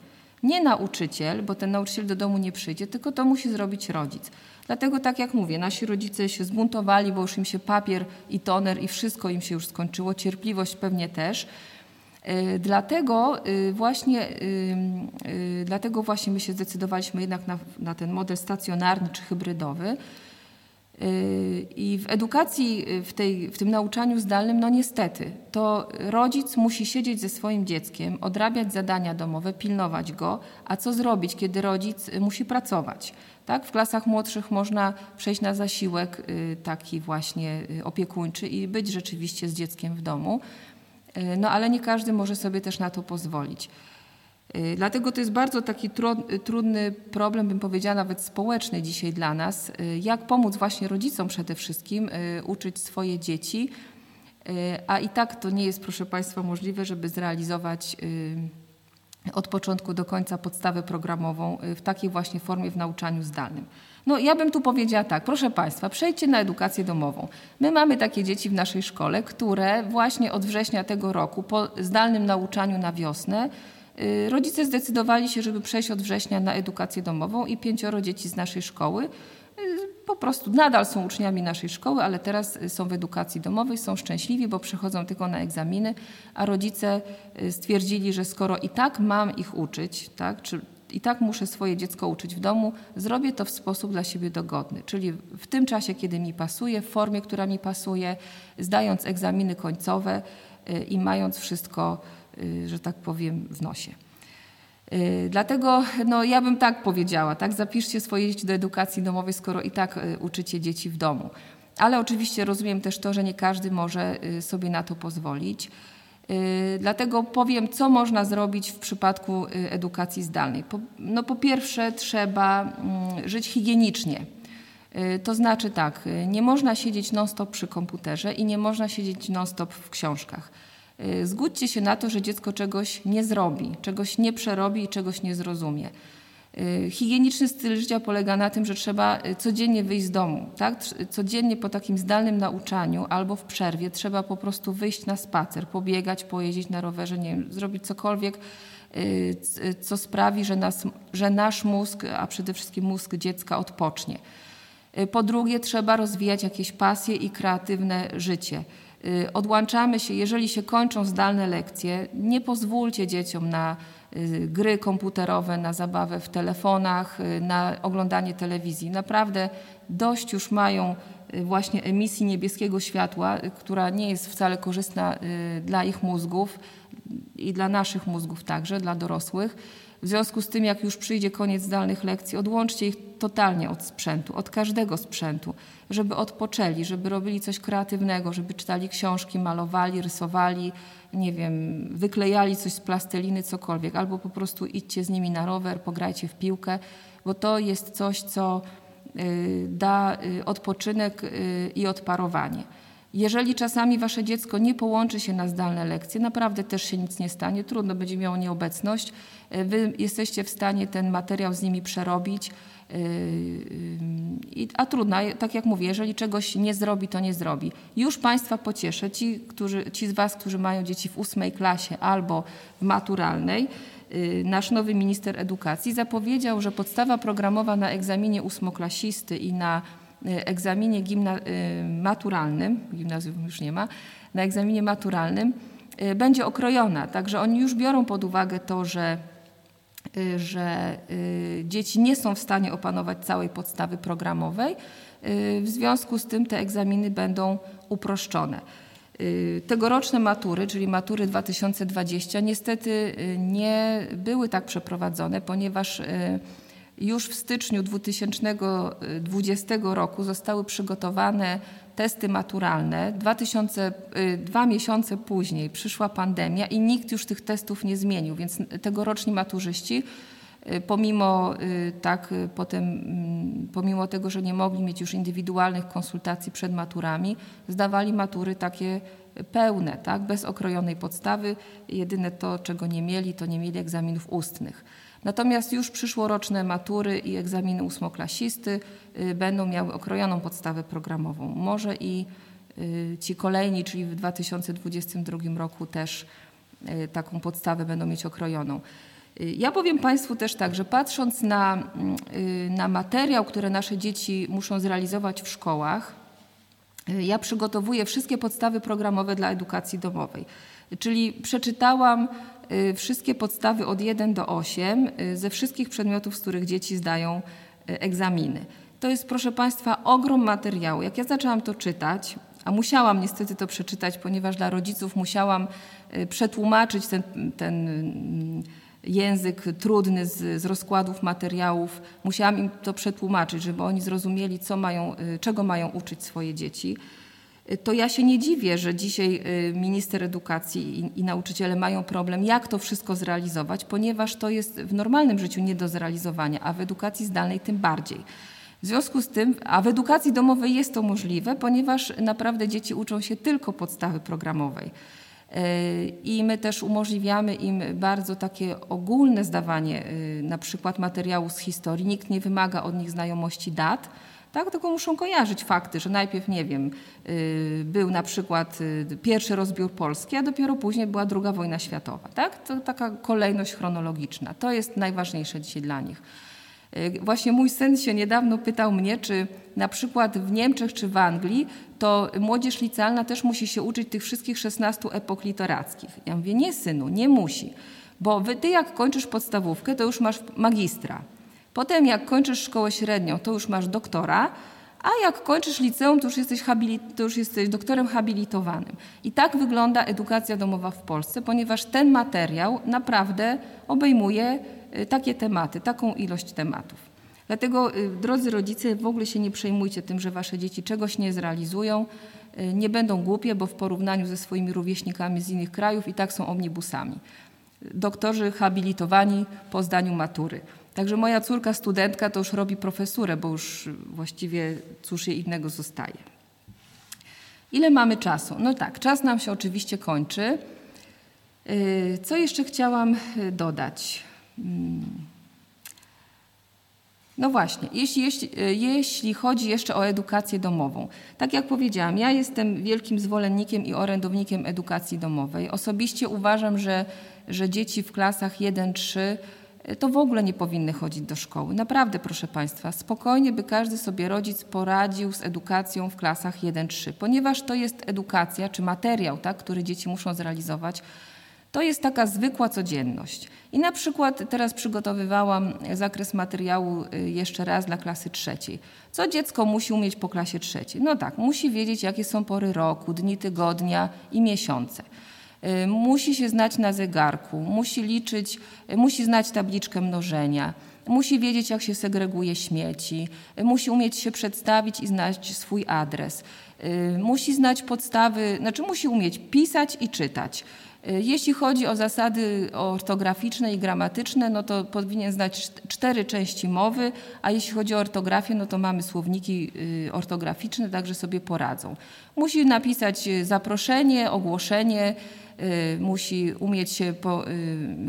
Nie nauczyciel, bo ten nauczyciel do domu nie przyjdzie, tylko to musi zrobić rodzic. Dlatego, tak jak mówię, nasi rodzice się zbuntowali, bo już im się papier i toner i wszystko im się już skończyło, cierpliwość pewnie też. Y, dlatego y, właśnie, y, dlatego właśnie my się zdecydowaliśmy jednak na, na ten model stacjonarny czy hybrydowy. I w edukacji, w, tej, w tym nauczaniu zdalnym, no niestety, to rodzic musi siedzieć ze swoim dzieckiem, odrabiać zadania domowe, pilnować go, a co zrobić, kiedy rodzic musi pracować? Tak? W klasach młodszych można przejść na zasiłek y, taki właśnie y, opiekuńczy i być rzeczywiście z dzieckiem w domu, y, no ale nie każdy może sobie też na to pozwolić. Y, dlatego to jest bardzo taki trudny problem, bym powiedziała nawet społeczny dzisiaj dla nas. Y, jak pomóc właśnie rodzicom przede wszystkim y, uczyć swoje dzieci, a i tak to nie jest, proszę Państwa, możliwe, żeby zrealizować od początku do końca podstawę programową w takiej właśnie formie w nauczaniu zdalnym. No ja bym tu powiedziała tak, proszę Państwa, przejdźcie na edukację domową. My mamy takie dzieci w naszej szkole, które właśnie od września tego roku po zdalnym nauczaniu na wiosnę rodzice zdecydowali się, żeby przejść od września na edukację domową i pięcioro dzieci z naszej szkoły y, po prostu nadal są uczniami naszej szkoły, ale teraz są w edukacji domowej, są szczęśliwi, bo przychodzą tylko na egzaminy, a rodzice y, stwierdzili, że skoro i tak mam ich uczyć, tak, czy i tak muszę swoje dziecko uczyć w domu, zrobię to w sposób dla siebie dogodny, czyli w tym czasie, kiedy mi pasuje, w formie, która mi pasuje, zdając egzaminy końcowe i mając wszystko Y, że tak powiem, w nosie. Dlatego no, ja bym tak powiedziała, tak, zapiszcie swoje dzieci do edukacji domowej, skoro i tak uczycie dzieci w domu. Ale oczywiście rozumiem też to, że nie każdy może sobie na to pozwolić. Dlatego powiem, co można zrobić w przypadku edukacji zdalnej. Po, no, po pierwsze, trzeba mm, żyć higienicznie. To znaczy tak, nie można siedzieć non-stop przy komputerze i nie można siedzieć non-stop w książkach. Y, zgódźcie się na to, że dziecko czegoś nie zrobi, czegoś nie przerobi i czegoś nie zrozumie. Y, higieniczny styl życia polega na tym, że trzeba y, codziennie wyjść z domu. Tak? Codziennie po takim zdalnym nauczaniu albo w przerwie trzeba po prostu wyjść na spacer, pobiegać, pojeździć na rowerze, nie wiem, zrobić cokolwiek, co sprawi, że, nas, że nasz mózg, a przede wszystkim mózg dziecka odpocznie. Po drugie, trzeba rozwijać jakieś pasje i kreatywne życie. Y, odłączamy się, jeżeli się kończą zdalne lekcje, nie pozwólcie dzieciom na y, gry komputerowe, na zabawę w telefonach, y, na oglądanie telewizji. Naprawdę dość już mają właśnie emisji niebieskiego światła, która nie jest wcale korzystna dla ich mózgów i dla naszych mózgów także, dla dorosłych. W związku z tym, jak już przyjdzie koniec zdalnych lekcji, odłączcie ich totalnie od sprzętu, od każdego sprzętu, żeby odpoczęli, żeby robili coś kreatywnego, żeby czytali książki, malowali, rysowali, nie wiem, wyklejali coś z plasteliny, cokolwiek, albo po prostu idźcie z nimi na rower, pograjcie w piłkę, bo to jest coś, co y, da y, odpoczynek y, i odparowanie. Jeżeli czasami wasze dziecko nie połączy się na zdalne lekcje, naprawdę też się nic nie stanie, trudno będzie miało nieobecność, e, wy jesteście w stanie ten materiał z nimi przerobić. E, a trudno, tak jak mówię, jeżeli czegoś nie zrobi, to nie zrobi. Już Państwa pocieszę, ci, którzy, ci z Was, którzy mają dzieci w ósmej klasie albo w maturalnej, e, nasz nowy minister edukacji zapowiedział, że podstawa programowa na egzaminie ósmoklasisty i na Y, egzaminie gimna, y, maturalnym, gimnazjum już nie ma, na egzaminie maturalnym y, będzie okrojona. Także oni już biorą pod uwagę to, że, że dzieci nie są w stanie opanować całej podstawy programowej. W związku z tym te egzaminy będą uproszczone. Tegoroczne matury, czyli matury 2020, niestety nie były tak przeprowadzone, ponieważ już w styczniu 2020 roku zostały przygotowane testy maturalne. 2000, y, dwa miesiące później przyszła pandemia i nikt już tych testów nie zmienił, więc tegoroczni maturzyści y, pomimo tak potem mm, pomimo tego, że nie mogli mieć już indywidualnych konsultacji przed maturami, zdawali matury takie pełne, tak, bez okrojonej podstawy. Jedyne to, czego nie mieli, to nie mieli egzaminów ustnych. Natomiast już przyszłoroczne matury i egzaminy ósmoklasisty y, będą miały okrojoną podstawę programową. Może i y, ci kolejni, czyli w 2022 roku też y, taką podstawę będą mieć okrojoną. Ja powiem Państwu też tak, że patrząc na, na materiał, który nasze dzieci muszą zrealizować w szkołach, ja przygotowuję wszystkie podstawy programowe dla edukacji domowej. Czyli przeczytałam wszystkie podstawy od 1 do 8 y, ze wszystkich przedmiotów, z których dzieci zdają y, egzaminy. To jest, proszę Państwa, ogrom materiału. Jak ja zaczęłam to czytać, a musiałam niestety to przeczytać, ponieważ dla rodziców musiałam przetłumaczyć ten, ten mm, język trudny z, z, rozkładów materiałów. Musiałam im to przetłumaczyć, żeby oni zrozumieli, co mają, czego mają uczyć swoje dzieci to ja się nie dziwię, że dzisiaj y, minister edukacji i, i, nauczyciele mają problem, jak to wszystko zrealizować, ponieważ to jest w normalnym życiu nie do zrealizowania, a w edukacji zdalnej tym bardziej. W związku z tym, a w edukacji domowej jest to możliwe, ponieważ naprawdę dzieci uczą się tylko podstawy programowej. Y, I my też umożliwiamy im bardzo takie ogólne zdawanie y, na przykład materiału z historii. Nikt nie wymaga od nich znajomości dat, tak? tylko muszą kojarzyć fakty, że najpierw, nie wiem, y, był na przykład y, pierwszy rozbiór Polski, a dopiero później była druga wojna światowa. Tak? To taka kolejność chronologiczna. To jest najważniejsze dzisiaj dla nich. Y, właśnie mój syn się niedawno pytał mnie, czy na przykład w Niemczech czy w Anglii to młodzież licealna też musi się uczyć tych wszystkich 16 epok literackich. Ja mówię, nie synu, nie musi, bo ty jak kończysz podstawówkę, to już masz magistra. Potem jak kończysz szkołę średnią, to już masz doktora, a jak kończysz liceum, to już jesteś, to już jesteś doktorem habilitowanym. I tak wygląda edukacja domowa w Polsce, ponieważ ten materiał naprawdę obejmuje takie tematy, taką ilość tematów. Dlatego, drodzy rodzice, w ogóle się nie przejmujcie tym, że wasze dzieci czegoś nie zrealizują. Nie będą głupie, bo w porównaniu ze swoimi rówieśnikami z innych krajów i tak są omnibusami. Doktorzy habilitowani po zdaniu matury. Także moja córka, studentka, to już robi profesurę, bo już właściwie cóż jej innego zostaje. Ile mamy czasu? No tak, czas nam się oczywiście kończy. Y, co jeszcze chciałam y, dodać? Mm. No właśnie, jeśli, jeśli, y, jeśli, chodzi jeszcze o edukację domową. Tak jak powiedziałam, ja jestem wielkim zwolennikiem i orędownikiem edukacji domowej. Osobiście uważam, że, że dzieci w klasach 1-3 to w ogóle nie powinny chodzić do szkoły. Naprawdę, proszę Państwa, spokojnie by każdy sobie rodzic poradził z edukacją w klasach 1-3, ponieważ to jest edukacja czy materiał, tak, który dzieci muszą zrealizować. To jest taka zwykła codzienność. I na przykład teraz przygotowywałam zakres materiału y, jeszcze raz dla klasy trzeciej. Co dziecko musi umieć po klasie trzeciej? No tak, musi wiedzieć, jakie są pory roku, dni tygodnia i miesiące. Y, musi się znać na zegarku, musi liczyć, y, musi znać tabliczkę mnożenia, musi wiedzieć, jak się segreguje śmieci, y, musi umieć się przedstawić i znać swój adres, musi znać podstawy, znaczy musi umieć pisać i czytać. Jeśli chodzi o zasady ortograficzne i gramatyczne, no to powinien znać cztery części mowy, a jeśli chodzi o ortografię, no to mamy słowniki ortograficzne, także sobie poradzą. Musi napisać zaproszenie, ogłoszenie, musi umieć się y,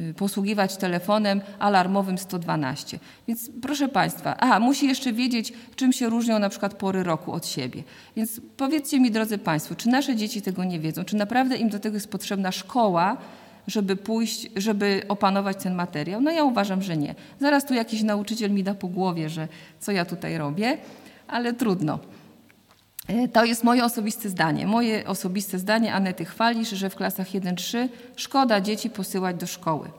y, posługiwać telefonem alarmowym 112. Więc proszę Państwa, aha, musi jeszcze wiedzieć, czym się różnią na przykład pory roku od siebie. Więc powiedzcie mi, drodzy Państwo, czy nasze dzieci tego nie wiedzą? Czy naprawdę im do tego jest potrzebna szkoła, żeby pójść, żeby opanować ten materiał? No ja uważam, że nie. Zaraz tu jakiś nauczyciel mi da po głowie, że co ja tutaj robię, ale trudno. E, to jest moje osobiste zdanie. Moje osobiste zdanie Anety Chwalisz, że w klasach 1-3 szkoda dzieci posyłać do szkoły.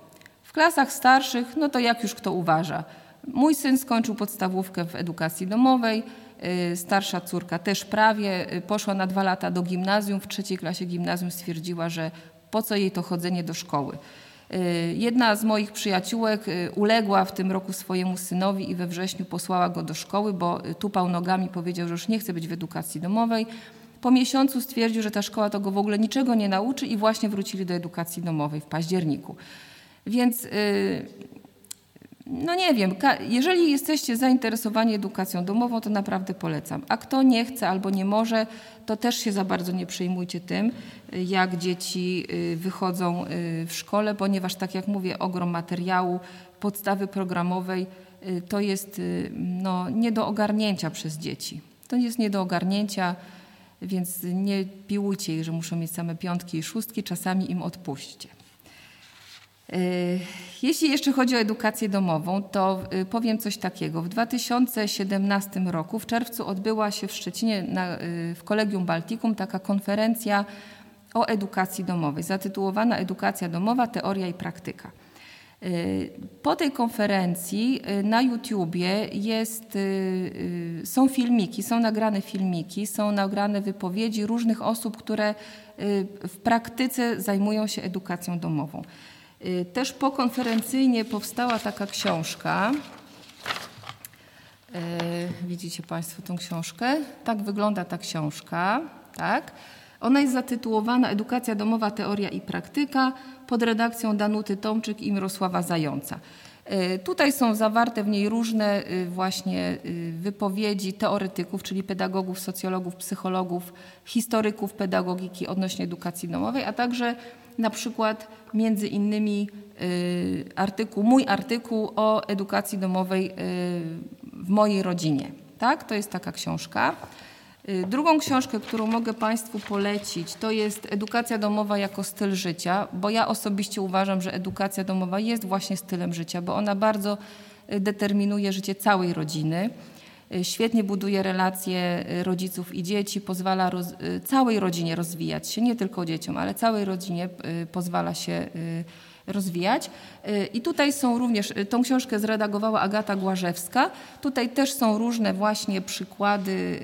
W klasach starszych, no to jak już kto uważa. Mój syn skończył podstawówkę w edukacji domowej, e, starsza córka też prawie, e, poszła na dwa lata do gimnazjum, w trzeciej klasie gimnazjum stwierdziła, że po co jej to chodzenie do szkoły. Y, jedna z moich przyjaciółek y, uległa w tym roku swojemu synowi i we wrześniu posłała go do szkoły, bo y, tupał nogami, powiedział, że już nie chce być w edukacji domowej. Po miesiącu stwierdził, że ta szkoła to go w ogóle niczego nie nauczy i właśnie wrócili do edukacji domowej w październiku. Więc no nie wiem, jeżeli jesteście zainteresowani edukacją domową, to naprawdę polecam. A kto nie chce albo nie może, to też się za bardzo nie przejmujcie tym, jak dzieci y, wychodzą y, w szkole, ponieważ tak jak mówię, ogrom materiału, podstawy programowej y, to jest no, nie do ogarnięcia przez dzieci. To jest nie do ogarnięcia, więc nie piłujcie ich, że muszą mieć same piątki i szóstki, czasami im odpuśćcie. Jeśli jeszcze chodzi o edukację domową, to y, powiem coś takiego. W 2017 roku, w czerwcu, odbyła się w Szczecinie na, y, w Kolegium Baltikum taka konferencja o edukacji domowej, zatytułowana Edukacja domowa, teoria i praktyka. Y, po tej konferencji na YouTubie jest, są filmiki, są nagrane filmiki, są nagrane wypowiedzi różnych osób, które w praktyce zajmują się edukacją domową. Y, też pokonferencyjnie powstała taka książka. Y, widzicie Państwo tą książkę? Tak wygląda ta książka. Tak? Ona jest zatytułowana Edukacja domowa, teoria i praktyka pod redakcją Danuty Tomczyk i Mirosława Zająca. Y, tutaj są zawarte w niej różne właśnie wypowiedzi teoretyków, czyli pedagogów, socjologów, psychologów, historyków pedagogiki odnośnie edukacji domowej, a także na przykład między innymi y, artykuł, mój artykuł o edukacji domowej y, w mojej rodzinie. Tak? To jest taka książka. Y, drugą książkę, którą mogę Państwu polecić, to jest Edukacja domowa jako styl życia, bo ja osobiście uważam, że edukacja domowa jest właśnie stylem życia, bo ona bardzo determinuje życie całej rodziny. Y, świetnie buduje relacje y, rodziców i dzieci, pozwala roz, y, całej rodzinie rozwijać się, nie tylko dzieciom, ale całej rodzinie pozwala się rozwijać. I tutaj są również, tą książkę zredagowała Agata Głażewska. Tutaj też są różne właśnie przykłady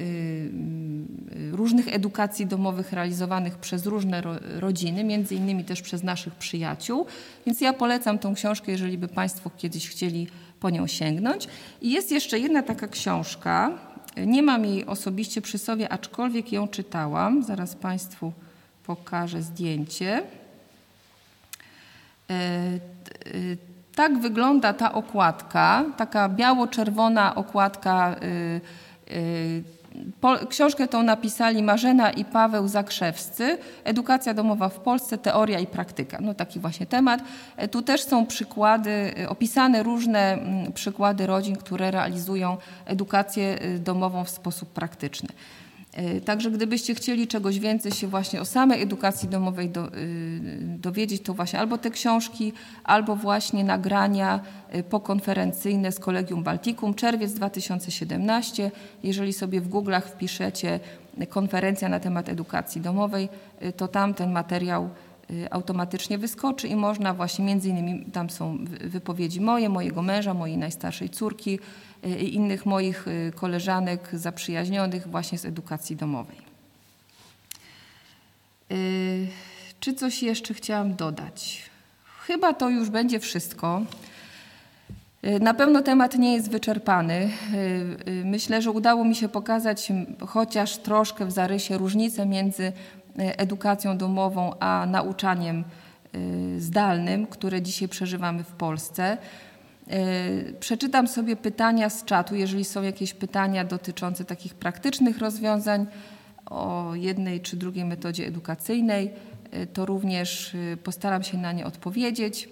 różnych edukacji domowych realizowanych przez różne rodziny, między innymi też przez naszych przyjaciół. Więc ja polecam tą książkę, jeżeli by Państwo kiedyś chcieli po nią sięgnąć. I jest jeszcze jedna taka książka, nie mam jej osobiście przy sobie, aczkolwiek ją czytałam. Zaraz Państwu pokażę zdjęcie. E, e, tak wygląda ta okładka, taka biało-czerwona okładka e, książkę tą napisali Marzena i Paweł Zakrzewscy. Edukacja domowa w Polsce, teoria i praktyka. No taki właśnie temat. E, tu też są przykłady, e, opisane różne mm, przykłady rodzin, które realizują edukację e, domową w sposób praktyczny. E, także gdybyście chcieli czegoś więcej się właśnie o samej edukacji domowej do, y, dowiedzieć, to właśnie albo te książki, albo właśnie nagrania y, pokonferencyjne z Kolegium Baltikum, czerwiec 2017. Jeżeli sobie w Google'ach wpiszecie konferencja na temat edukacji domowej, to tam ten materiał automatycznie wyskoczy i można właśnie między innymi, tam są wypowiedzi moje, mojego męża, mojej najstarszej córki, i innych moich y, koleżanek zaprzyjaźnionych właśnie z edukacji domowej. Y, czy coś jeszcze chciałam dodać? Chyba to już będzie wszystko. Na pewno temat nie jest wyczerpany. Myślę, że udało mi się pokazać chociaż troszkę w zarysie różnicę między edukacją domową a nauczaniem zdalnym, które dzisiaj przeżywamy w Polsce. E, przeczytam sobie pytania z czatu, jeżeli są jakieś pytania dotyczące takich praktycznych rozwiązań o jednej czy drugiej metodzie edukacyjnej, e, to również e, postaram się na nie odpowiedzieć.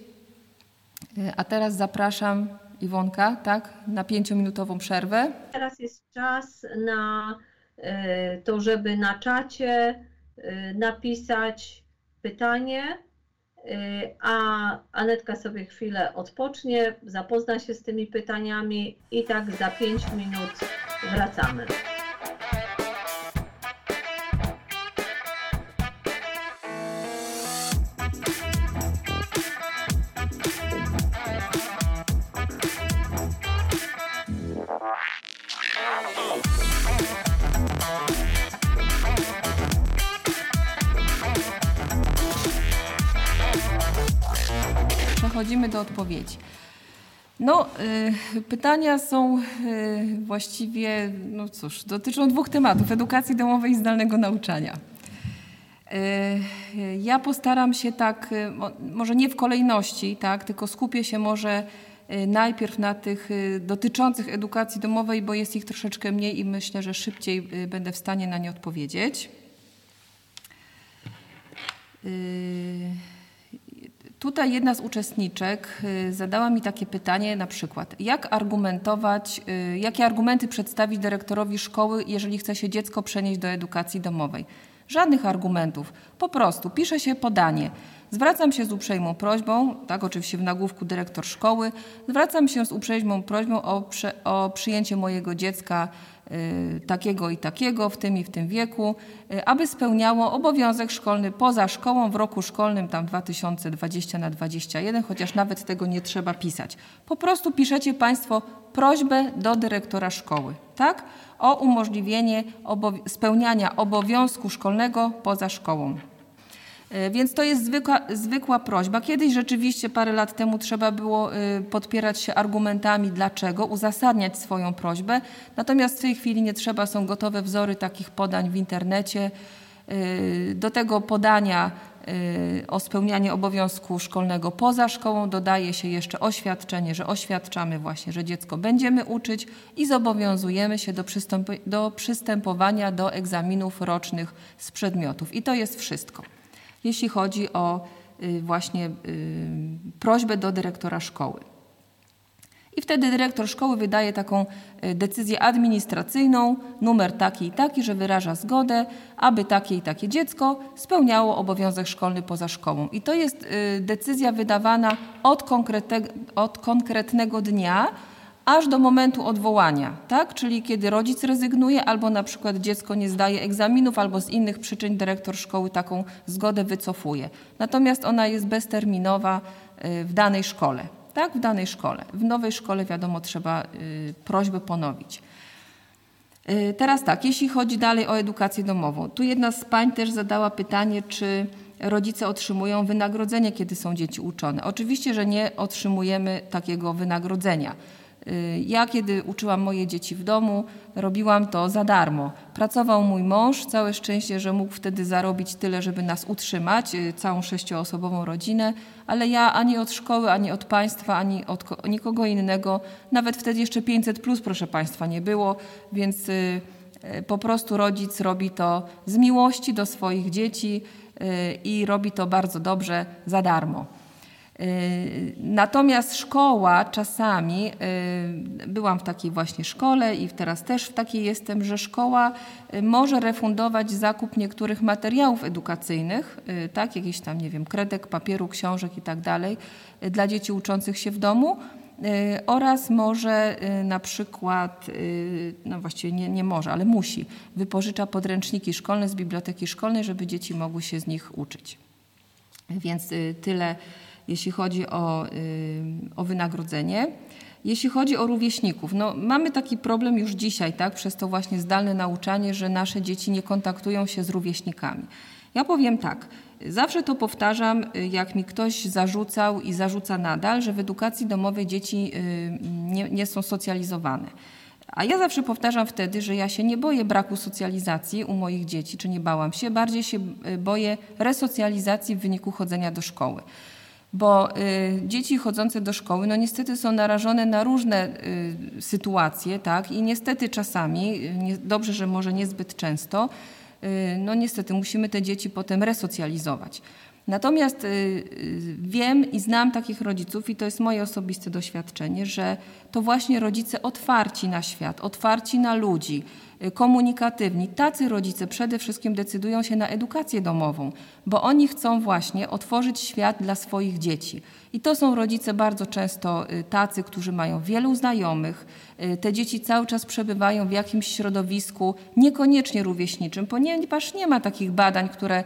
A teraz zapraszam Iwonka, tak, na pięciominutową przerwę. Teraz jest czas na to, żeby na czacie napisać pytanie a Anetka sobie chwilę odpocznie, zapozna się z tymi pytaniami i tak za 5 minut wracamy. Przechodzimy do odpowiedzi. No, y, pytania są y, właściwie, no cóż, dotyczą dwóch tematów: edukacji domowej i zdalnego nauczania. Y, ja postaram się tak, y, może nie w kolejności, tak, tylko skupię się może y, najpierw na tych y, dotyczących edukacji domowej, bo jest ich troszeczkę mniej i myślę, że szybciej będę w stanie na nie odpowiedzieć. Tutaj jedna z uczestniczek y, zadała mi takie pytanie na przykład, jak argumentować, y, jakie argumenty przedstawić dyrektorowi szkoły, jeżeli chce się dziecko przenieść do edukacji domowej? Żadnych argumentów, po prostu pisze się podanie. Zwracam się z uprzejmą prośbą, tak oczywiście w nagłówku dyrektor szkoły, zwracam się z uprzejmą prośbą o, prze, o przyjęcie mojego dziecka takiego i takiego w tym i w tym wieku, y, aby spełniało obowiązek szkolny poza szkołą w roku szkolnym tam 2020 na 21, chociaż nawet tego nie trzeba pisać. Po prostu piszecie Państwo prośbę do dyrektora szkoły, tak? O umożliwienie spełniania obowiązku szkolnego poza szkołą. E, więc to jest zwykła, zwykła prośba. Kiedyś rzeczywiście parę lat temu trzeba było e, podpierać się argumentami, dlaczego, uzasadniać swoją prośbę. Natomiast w tej chwili nie trzeba, są gotowe wzory takich podań w internecie. E, do tego podania o spełnianie obowiązku szkolnego poza szkołą dodaje się jeszcze oświadczenie, że oświadczamy właśnie, że dziecko będziemy uczyć i zobowiązujemy się do, do przystępowania do egzaminów rocznych z przedmiotów. I to jest wszystko jeśli chodzi o y, właśnie y, prośbę do dyrektora szkoły. I wtedy dyrektor szkoły wydaje taką y, decyzję administracyjną, numer taki i taki, że wyraża zgodę, aby takie i takie dziecko spełniało obowiązek szkolny poza szkołą. I to jest decyzja wydawana od, konkretnego, od konkretnego dnia, aż do momentu odwołania, tak? Czyli kiedy rodzic rezygnuje albo na przykład dziecko nie zdaje egzaminów albo z innych przyczyn dyrektor szkoły taką zgodę wycofuje. Natomiast ona jest bezterminowa y, w danej szkole, tak? W danej szkole. W nowej szkole wiadomo trzeba y, prośbę ponowić. Y, teraz tak, jeśli chodzi dalej o edukację domową. Tu jedna z pań też zadała pytanie, czy rodzice otrzymują wynagrodzenie, kiedy są dzieci uczone. Oczywiście, że nie otrzymujemy takiego wynagrodzenia. Y, ja, kiedy uczyłam moje dzieci w domu, robiłam to za darmo. Pracował mój mąż, całe szczęście, że mógł wtedy zarobić tyle, żeby nas utrzymać, y, całą sześcioosobową rodzinę, ale ja ani od szkoły, ani od państwa, ani od nikogo innego, nawet wtedy jeszcze 500 plus, proszę państwa, nie było, więc y, po prostu rodzic robi to z miłości do swoich dzieci i robi to bardzo dobrze za darmo. Y, natomiast szkoła czasami, y, byłam w takiej właśnie szkole i teraz też w takiej jestem, że szkoła y, może refundować zakup niektórych materiałów edukacyjnych, tak, jakiś tam, nie wiem, kredek, papieru, książek i tak dalej, dla dzieci uczących się w domu oraz może na przykład, no właściwie nie, nie może, ale musi, wypożycza podręczniki szkolne z biblioteki szkolnej, żeby dzieci mogły się z nich uczyć. Więc tyle jeśli chodzi o, o wynagrodzenie. Jeśli chodzi o rówieśników, no mamy taki problem już dzisiaj, tak, przez to właśnie zdalne nauczanie, że nasze dzieci nie kontaktują się z rówieśnikami. Ja powiem tak, zawsze to powtarzam, jak mi ktoś zarzucał i zarzuca nadal, że w edukacji domowej dzieci nie, nie są socjalizowane. A ja zawsze powtarzam wtedy, że ja się nie boję braku socjalizacji u moich dzieci, czy nie bałam się, bardziej się boję resocjalizacji w wyniku chodzenia do szkoły bo y, dzieci chodzące do szkoły, no niestety są narażone na różne y, sytuacje, tak, i niestety czasami, y, dobrze, że może niezbyt często, no niestety musimy te dzieci potem resocjalizować. Natomiast wiem i znam takich rodziców, i to jest moje osobiste doświadczenie, że to właśnie rodzice otwarci na świat, otwarci na ludzi, komunikatywni, tacy rodzice przede wszystkim decydują się na edukację domową, bo oni chcą właśnie otworzyć świat dla swoich dzieci. I to są rodzice bardzo często y, tacy, którzy mają wielu znajomych. Y, te dzieci cały czas przebywają w jakimś środowisku, niekoniecznie rówieśniczym, ponieważ nie ma takich badań, które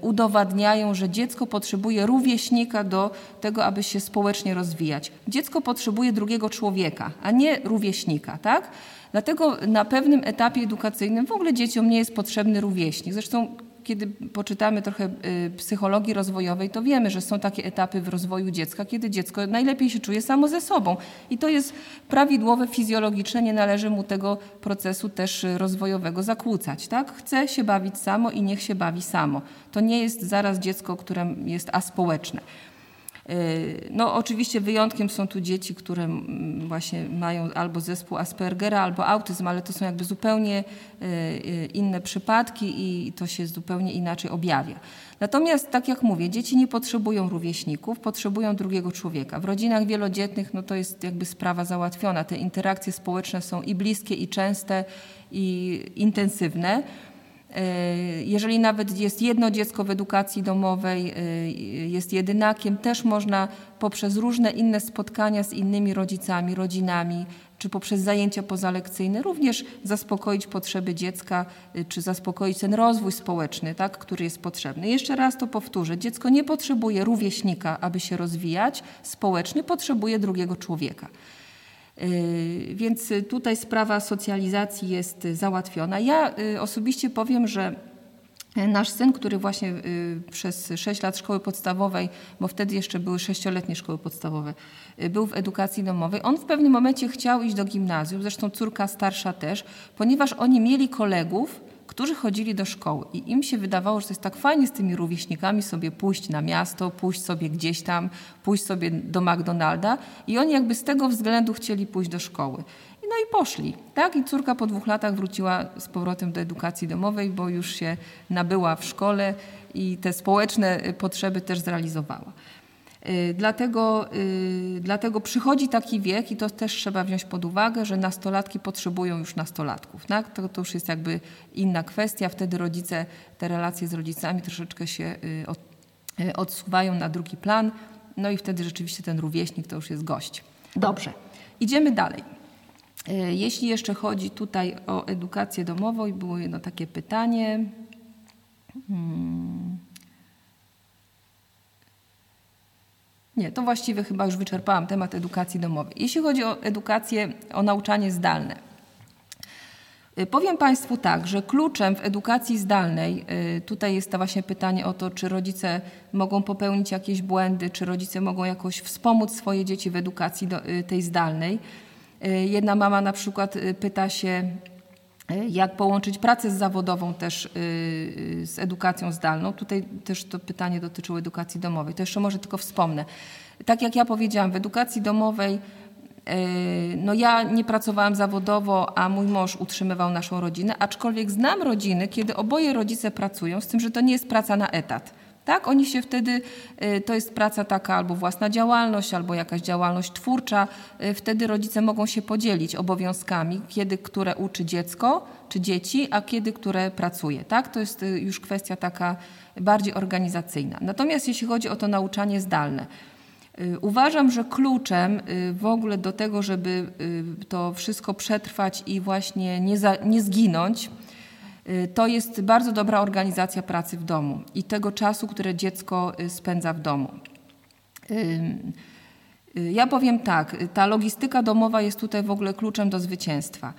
udowadniają, że dziecko potrzebuje rówieśnika do tego, aby się społecznie rozwijać. Dziecko potrzebuje drugiego człowieka, a nie rówieśnika, tak? Dlatego na pewnym etapie edukacyjnym w ogóle dzieciom nie jest potrzebny rówieśnik. Zresztą kiedy poczytamy trochę y, psychologii rozwojowej, to wiemy, że są takie etapy w rozwoju dziecka, kiedy dziecko najlepiej się czuje samo ze sobą. I to jest prawidłowe, fizjologiczne, nie należy mu tego procesu też rozwojowego zakłócać. Tak? Chce się bawić samo i niech się bawi samo. To nie jest zaraz dziecko, które jest aspołeczne. Y, no oczywiście wyjątkiem są tu dzieci, które właśnie mają albo zespół Aspergera, albo autyzm, ale to są jakby zupełnie y, y, inne przypadki i to się zupełnie inaczej objawia. Natomiast, tak jak mówię, dzieci nie potrzebują rówieśników, potrzebują drugiego człowieka. W rodzinach wielodzietnych no to jest jakby sprawa załatwiona. Te interakcje społeczne są i bliskie, i częste, i intensywne. E, jeżeli nawet jest jedno dziecko w edukacji domowej, e, jest jedynakiem, też można poprzez różne inne spotkania z innymi rodzicami, rodzinami, czy poprzez zajęcia pozalekcyjne również zaspokoić potrzeby dziecka, e, czy zaspokoić ten rozwój społeczny, tak, który jest potrzebny. Jeszcze raz to powtórzę. Dziecko nie potrzebuje rówieśnika, aby się rozwijać społecznie, potrzebuje drugiego człowieka. Y, więc tutaj sprawa socjalizacji jest załatwiona. Ja y, osobiście powiem, że Nasz syn, który właśnie y, przez 6 lat szkoły podstawowej, bo wtedy jeszcze były sześcioletnie szkoły podstawowe, był w edukacji domowej, on w pewnym momencie chciał iść do gimnazjum, zresztą córka starsza też, ponieważ oni mieli kolegów, którzy chodzili do szkoły i im się wydawało, że to jest tak fajnie z tymi rówieśnikami sobie pójść na miasto, pójść sobie gdzieś tam, pójść sobie do McDonalda i oni jakby z tego względu chcieli pójść do szkoły. No i poszli, tak? I córka po dwóch latach wróciła z powrotem do edukacji domowej, bo już się nabyła w szkole i te społeczne potrzeby też zrealizowała. Y, dlatego, y, dlatego przychodzi taki wiek i to też trzeba wziąć pod uwagę, że nastolatki potrzebują już nastolatków. Tak? To, to już jest jakby inna kwestia. Wtedy rodzice, te relacje z rodzicami troszeczkę się y, od, odsuwają na drugi plan. No i wtedy rzeczywiście ten rówieśnik to już jest gość. Dobrze. Idziemy dalej. Jeśli jeszcze chodzi tutaj o edukację domową, i było jedno takie pytanie. Hmm. Nie, to właściwie chyba już wyczerpałam temat edukacji domowej. Jeśli chodzi o edukację, o nauczanie zdalne. Y, powiem Państwu tak, że kluczem w edukacji zdalnej, y, tutaj jest to właśnie pytanie o to, czy rodzice mogą popełnić jakieś błędy, czy rodzice mogą jakoś wspomóc swoje dzieci w edukacji y, tej zdalnej. Jedna mama na przykład pyta się, jak połączyć pracę zawodową też z edukacją zdalną. Tutaj też to pytanie dotyczyło edukacji domowej. To jeszcze może tylko wspomnę. Tak jak ja powiedziałam, w edukacji domowej Yy, no ja nie pracowałam zawodowo, a mój mąż utrzymywał naszą rodzinę, aczkolwiek znam rodziny, kiedy oboje rodzice pracują, z tym, że to nie jest praca na etat. Tak, oni się wtedy, yy, to jest praca taka albo własna działalność, albo jakaś działalność twórcza. Yy, wtedy rodzice mogą się podzielić obowiązkami, kiedy które uczy dziecko czy dzieci, a kiedy które pracuje. Tak, to jest już kwestia taka bardziej organizacyjna. Natomiast jeśli chodzi o to nauczanie zdalne, Y, uważam, że kluczem y, w ogóle do tego, żeby y, to wszystko przetrwać i właśnie nie, za, nie zginąć, to jest bardzo dobra organizacja pracy w domu i tego czasu, które dziecko spędza w domu. Ja powiem tak, ta logistyka domowa jest tutaj w ogóle kluczem do zwycięstwa.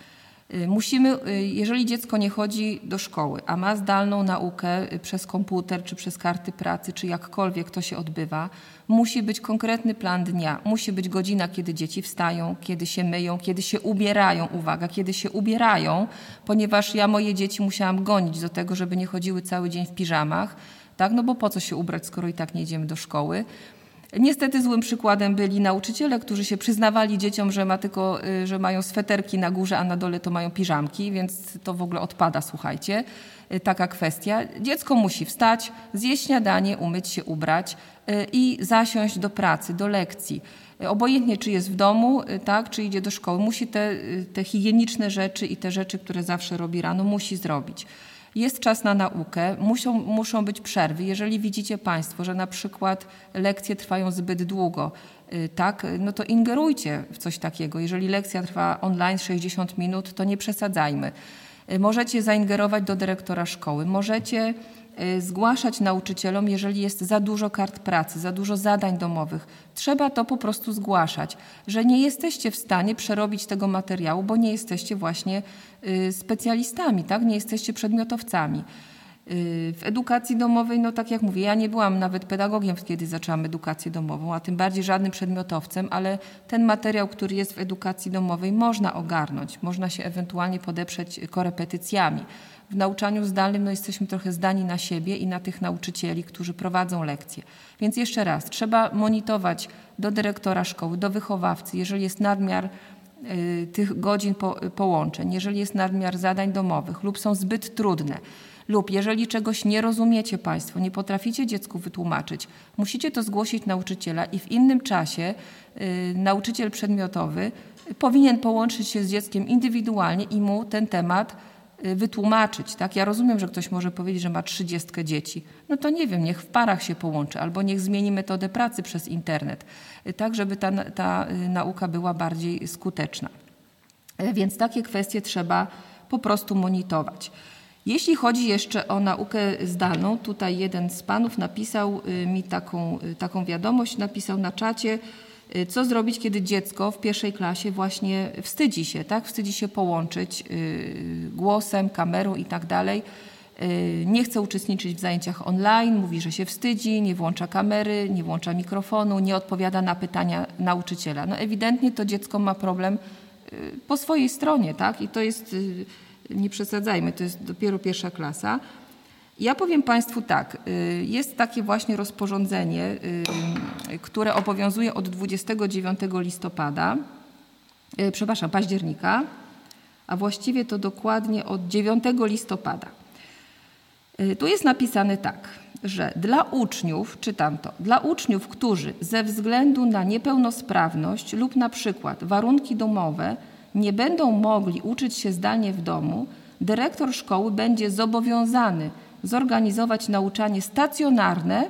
Y, musimy, y, jeżeli dziecko nie chodzi do szkoły, a ma zdalną naukę y, przez komputer, czy przez karty pracy, czy jakkolwiek to się odbywa, musi być konkretny plan dnia. Musi być godzina, kiedy dzieci wstają, kiedy się myją, kiedy się ubierają. Uwaga, kiedy się ubierają, ponieważ ja moje dzieci musiałam gonić do tego, żeby nie chodziły cały dzień w piżamach. Tak, no bo po co się ubrać, skoro i tak nie idziemy do szkoły. Niestety złym przykładem byli nauczyciele, którzy się przyznawali dzieciom, że, ma tylko, y, że mają sweterki na górze, a na dole to mają piżamki, więc to w ogóle odpada, słuchajcie, taka kwestia. Dziecko musi wstać, zjeść śniadanie, umyć się, ubrać y, i zasiąść do pracy, do lekcji. Obojętnie, czy jest w domu, tak, czy idzie do szkoły, musi te, te higieniczne rzeczy i te rzeczy, które zawsze robi rano, musi zrobić. Jest czas na naukę, muszą, muszą być przerwy. Jeżeli widzicie Państwo, że na przykład lekcje trwają zbyt długo, y, tak, no to ingerujcie w coś takiego. Jeżeli lekcja trwa online 60 minut, to nie przesadzajmy. Y, możecie zaingerować do dyrektora szkoły, możecie Y, zgłaszać nauczycielom, jeżeli jest za dużo kart pracy, za dużo zadań domowych. Trzeba to po prostu zgłaszać, że nie jesteście w stanie przerobić tego materiału, bo nie jesteście właśnie y, specjalistami, tak? nie jesteście przedmiotowcami. Y, w edukacji domowej, no tak jak mówię, ja nie byłam nawet pedagogiem, kiedy zaczęłam edukację domową, a tym bardziej żadnym przedmiotowcem, ale ten materiał, który jest w edukacji domowej, można ogarnąć, można się ewentualnie podeprzeć korepetycjami w nauczaniu zdalnym no, jesteśmy trochę zdani na siebie i na tych nauczycieli, którzy prowadzą lekcje. Więc jeszcze raz, trzeba monitorować do dyrektora szkoły, do wychowawcy, jeżeli jest nadmiar y, tych godzin po, połączeń, jeżeli jest nadmiar zadań domowych lub są zbyt trudne, lub jeżeli czegoś nie rozumiecie Państwo, nie potraficie dziecku wytłumaczyć, musicie to zgłosić nauczyciela i w innym czasie y, nauczyciel przedmiotowy powinien połączyć się z dzieckiem indywidualnie i mu ten temat Y, wytłumaczyć. Tak? Ja rozumiem, że ktoś może powiedzieć, że ma trzydziestkę dzieci. No to nie wiem, niech w parach się połączy, albo niech zmieni metodę pracy przez internet, y, tak żeby ta, ta nauka była bardziej skuteczna. Więc takie kwestie trzeba po prostu monitorować. Jeśli chodzi jeszcze o naukę zdalną, tutaj jeden z panów napisał mi taką, taką wiadomość, napisał na czacie, Y, co zrobić, kiedy dziecko w pierwszej klasie właśnie wstydzi się, tak? Wstydzi się połączyć y, głosem, kamerą i tak dalej. Y, nie chce uczestniczyć w zajęciach online, mówi, że się wstydzi, nie włącza kamery, nie włącza mikrofonu, nie odpowiada na pytania nauczyciela. No ewidentnie to dziecko ma problem po swojej stronie, tak? I to jest, nie przesadzajmy, to jest dopiero pierwsza klasa. Ja powiem Państwu tak, y, jest takie właśnie rozporządzenie, y, które obowiązuje od 29 listopada, y, przepraszam, października, a właściwie to dokładnie od 9 listopada. Tu jest napisane tak, że dla uczniów, czytam to, dla uczniów, którzy ze względu na niepełnosprawność lub na przykład warunki domowe nie będą mogli uczyć się zdalnie w domu, dyrektor szkoły będzie zobowiązany zorganizować nauczanie stacjonarne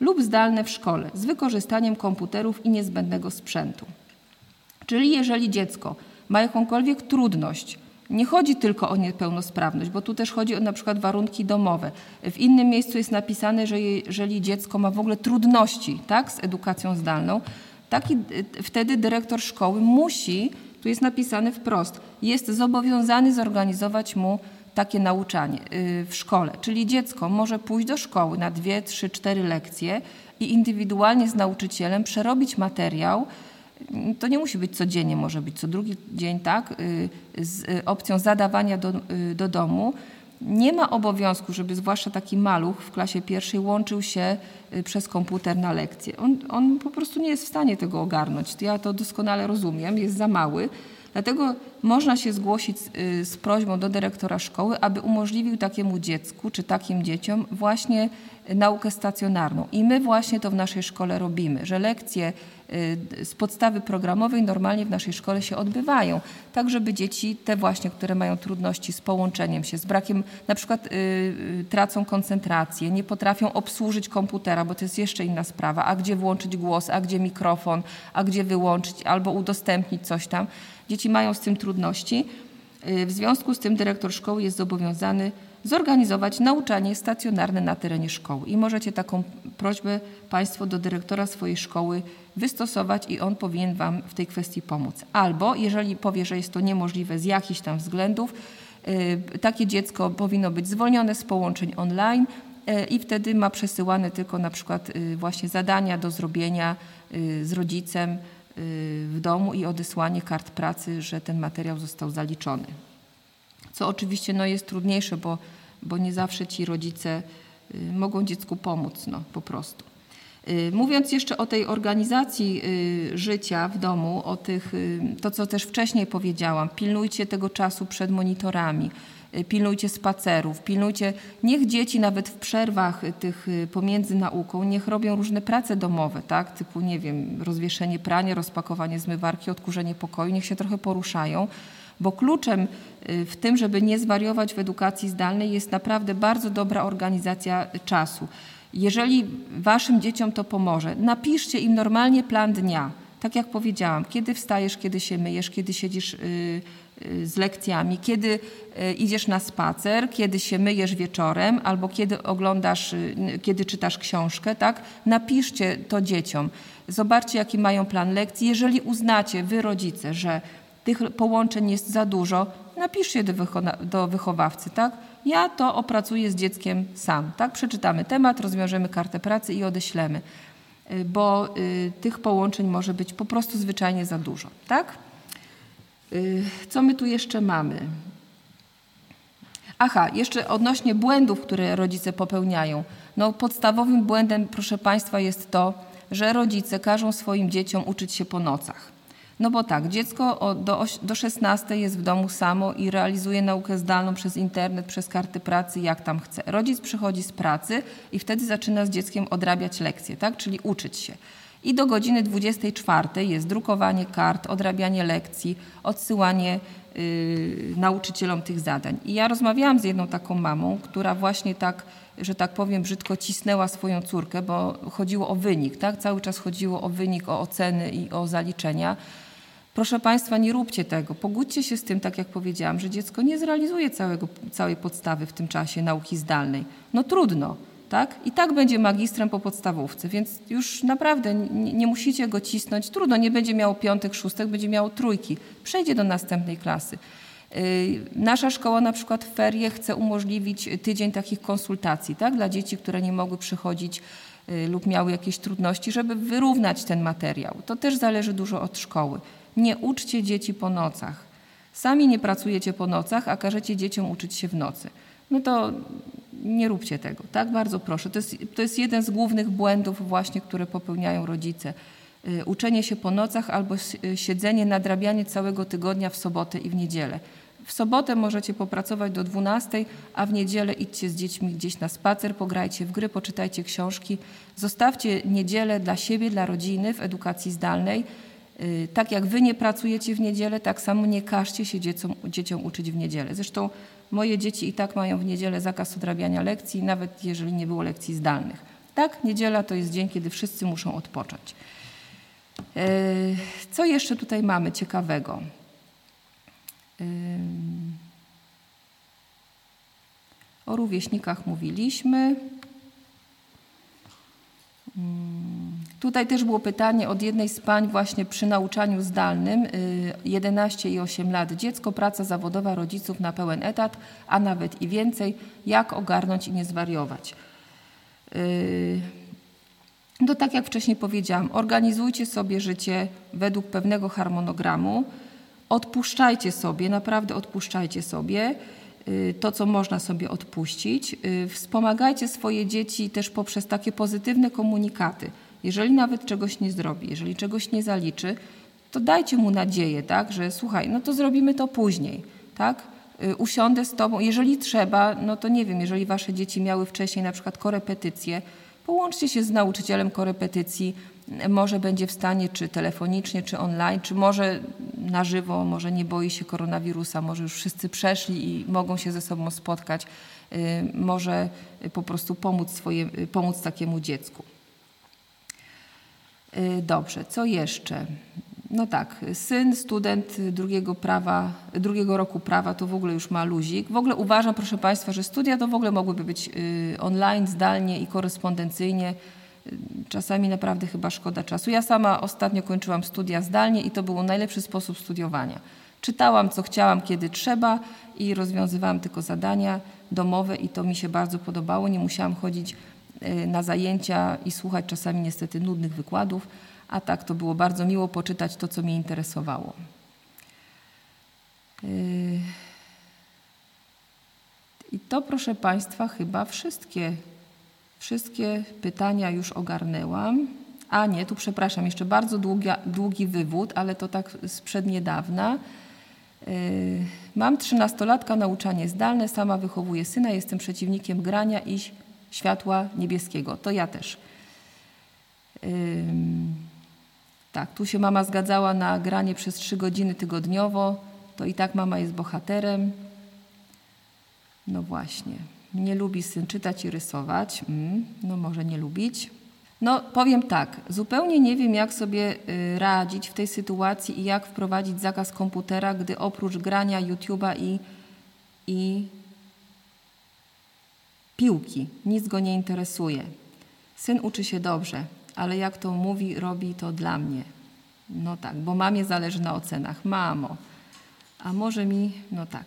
lub zdalne w szkole z wykorzystaniem komputerów i niezbędnego sprzętu. Czyli jeżeli dziecko ma jakąkolwiek trudność, nie chodzi tylko o niepełnosprawność, bo tu też chodzi o na przykład warunki domowe. W innym miejscu jest napisane, że jeżeli dziecko ma w ogóle trudności tak, z edukacją zdalną, taki, wtedy dyrektor szkoły musi, tu jest napisane wprost, jest zobowiązany zorganizować mu takie nauczanie y, w szkole. Czyli dziecko może pójść do szkoły na dwie, trzy, cztery lekcje i indywidualnie z nauczycielem przerobić materiał, to nie musi być codziennie, może być co drugi dzień, tak, y, z opcją zadawania do, y, do domu. Nie ma obowiązku, żeby zwłaszcza taki maluch w klasie pierwszej łączył się przez komputer na lekcję. On, on po prostu nie jest w stanie tego ogarnąć. Ja to doskonale rozumiem, jest za mały. Dlatego można się zgłosić z, z prośbą do dyrektora szkoły, aby umożliwił takiemu dziecku czy takim dzieciom właśnie naukę stacjonarną. I my właśnie to w naszej szkole robimy, że lekcje y, z podstawy programowej normalnie w naszej szkole się odbywają, tak żeby dzieci, te właśnie, które mają trudności z połączeniem się, z brakiem, na przykład y, y, tracą koncentrację, nie potrafią obsłużyć komputera, bo to jest jeszcze inna sprawa, a gdzie włączyć głos, a gdzie mikrofon, a gdzie wyłączyć, albo udostępnić coś tam. Dzieci mają z tym trudności. W związku z tym dyrektor szkoły jest zobowiązany zorganizować nauczanie stacjonarne na terenie szkoły. I możecie taką prośbę Państwo do dyrektora swojej szkoły wystosować i on powinien Wam w tej kwestii pomóc. Albo jeżeli powie, że jest to niemożliwe z jakichś tam względów, y, takie dziecko powinno być zwolnione z połączeń online y, i wtedy ma przesyłane tylko na przykład y, właśnie zadania do zrobienia z rodzicem w domu i odesłanie kart pracy, że ten materiał został zaliczony co oczywiście no, jest trudniejsze, bo, bo nie zawsze ci rodzice mogą dziecku pomóc no, po prostu. Y, mówiąc jeszcze o tej organizacji y, życia w domu, o tych, to co też wcześniej powiedziałam, pilnujcie tego czasu przed monitorami, pilnujcie spacerów, pilnujcie, niech dzieci nawet w przerwach tych pomiędzy nauką, niech robią różne prace domowe, tak, typu nie wiem, rozwieszenie prania, rozpakowanie zmywarki, odkurzenie pokoju, niech się trochę poruszają, bo kluczem y, w tym, żeby nie zwariować w edukacji zdalnej jest naprawdę bardzo dobra organizacja czasu. Jeżeli waszym dzieciom to pomoże, napiszcie im normalnie plan dnia. Tak jak powiedziałam, kiedy wstajesz, kiedy się myjesz, kiedy siedzisz y, y, z lekcjami, kiedy idziesz na spacer, kiedy się myjesz wieczorem albo kiedy oglądasz, kiedy czytasz książkę, tak? Napiszcie to dzieciom. Zobaczcie, jaki mają plan lekcji. Jeżeli uznacie, wy rodzice, że tych połączeń jest za dużo, napiszcie do, do wychowawcy, tak? Ja to opracuję z dzieckiem sam, tak? Przeczytamy temat, rozwiążemy kartę pracy i odeślemy, y, bo y, tych połączeń może być po prostu zwyczajnie za dużo, tak? Y, co my tu jeszcze mamy? Aha, jeszcze odnośnie błędów, które rodzice popełniają. No, podstawowym błędem, proszę Państwa, jest to, że rodzice każą swoim dzieciom uczyć się po nocach. No bo tak, dziecko do, do 16 jest w domu samo i realizuje naukę zdalną przez internet, przez karty pracy, jak tam chce. Rodzic przychodzi z pracy i wtedy zaczyna z dzieckiem odrabiać lekcje, tak? czyli uczyć się. I do godziny 24 jest drukowanie kart, odrabianie lekcji, odsyłanie yy, nauczycielom tych zadań. I ja rozmawiałam z jedną taką mamą, która właśnie tak, że tak powiem, brzydko cisnęła swoją córkę, bo chodziło o wynik, tak? Cały czas chodziło o wynik, o oceny i o zaliczenia. Proszę Państwa, nie róbcie tego. Pogódźcie się z tym, tak jak powiedziałam, że dziecko nie zrealizuje całego, całej podstawy w tym czasie nauki zdalnej. No trudno, tak? I tak będzie magistrem po podstawówce, więc już naprawdę nie, nie musicie go cisnąć. Trudno, nie będzie miał piątek, szóstek, będzie miał trójki. Przejdzie do następnej klasy. Yy, nasza szkoła na przykład w ferie chce umożliwić tydzień takich konsultacji tak? dla dzieci, które nie mogły przychodzić yy, lub miały jakieś trudności, żeby wyrównać ten materiał. To też zależy dużo od szkoły. Nie uczcie dzieci po nocach. Sami nie pracujecie po nocach, a każecie dzieciom uczyć się w nocy. No to nie róbcie tego, tak? Bardzo proszę. To jest, to jest jeden z głównych błędów właśnie, które popełniają rodzice. Y, uczenie się po nocach albo y, siedzenie, nadrabianie całego tygodnia w sobotę i w niedzielę. W sobotę możecie popracować do 12, a w niedzielę idźcie z dziećmi gdzieś na spacer, pograjcie w gry, poczytajcie książki. Zostawcie niedzielę dla siebie, dla rodziny w edukacji zdalnej tak jak wy nie pracujecie w niedzielę, tak samo nie każcie się dzieciom, dzieciom uczyć w niedzielę. Zresztą moje dzieci i tak mają w niedzielę zakaz odrabiania lekcji, nawet jeżeli nie było lekcji zdalnych. Tak, niedziela to jest dzień, kiedy wszyscy muszą odpocząć. Co jeszcze tutaj mamy ciekawego? O rówieśnikach mówiliśmy. Tutaj też było pytanie od jednej z pań właśnie przy nauczaniu zdalnym 11 y, i 8 lat dziecko, praca zawodowa rodziców na pełen etat, a nawet i więcej, jak ogarnąć i nie zwariować. Y, no tak jak wcześniej powiedziałam, organizujcie sobie życie według pewnego harmonogramu, odpuszczajcie sobie, naprawdę odpuszczajcie sobie y, to, co można sobie odpuścić. Wspomagajcie swoje dzieci też poprzez takie pozytywne komunikaty. Jeżeli nawet czegoś nie zrobi, jeżeli czegoś nie zaliczy, to dajcie mu nadzieję, tak, że słuchaj, no to zrobimy to później, tak? Y, usiądę z tobą, jeżeli trzeba, no to nie wiem, jeżeli wasze dzieci miały wcześniej na przykład korepetycje, połączcie się z nauczycielem korepetycji, może będzie w stanie czy telefonicznie, czy online, czy może na żywo, może nie boi się koronawirusa, może już wszyscy przeszli i mogą się ze sobą spotkać, y, może po prostu pomóc, swoje, y, pomóc takiemu dziecku. Y, dobrze, co jeszcze? No tak, syn, student drugiego, prawa, drugiego roku prawa to w ogóle już ma luzik. W ogóle uważam, proszę Państwa, że studia to w ogóle mogłyby być y, online, zdalnie i korespondencyjnie. Y, czasami naprawdę chyba szkoda czasu. Ja sama ostatnio kończyłam studia zdalnie i to był najlepszy sposób studiowania. Czytałam, co chciałam, kiedy trzeba i rozwiązywałam tylko zadania domowe i to mi się bardzo podobało. Nie musiałam chodzić na zajęcia i słuchać czasami niestety nudnych wykładów, a tak to było bardzo miło poczytać to, co mnie interesowało. Y, I to, proszę Państwa, chyba wszystkie, wszystkie pytania już ogarnęłam. A nie, tu przepraszam, jeszcze bardzo długi, długi wywód, ale to tak sprzed niedawna. Y, mam trzynastolatka, nauczanie zdalne, sama wychowuję syna, jestem przeciwnikiem grania i światła niebieskiego. To ja też. tak, tu się mama zgadzała na granie przez trzy godziny tygodniowo. To i tak mama jest bohaterem. No właśnie. Nie lubi syn czytać i rysować. Mm, no może nie lubić. No powiem tak, zupełnie nie wiem jak sobie y, radzić w tej sytuacji i jak wprowadzić zakaz komputera, gdy oprócz grania YouTube'a i, i piłki, nic go nie interesuje. Syn uczy się dobrze, ale jak to mówi, robi to dla mnie. No tak, bo mamie zależy na ocenach. Mamo, a może mi, no tak.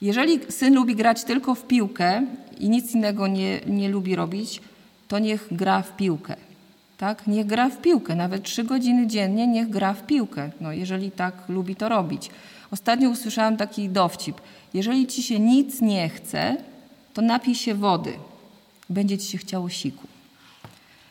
Jeżeli syn lubi grać tylko w piłkę i nic innego nie, nie lubi robić, to niech gra w piłkę. Tak? Niech gra w piłkę, nawet trzy godziny dziennie niech gra w piłkę, no, jeżeli tak lubi to robić. Ostatnio usłyszałam taki dowcip. Jeżeli ci się nic nie chce, to napij się wody. Będzie ci się chciało siku.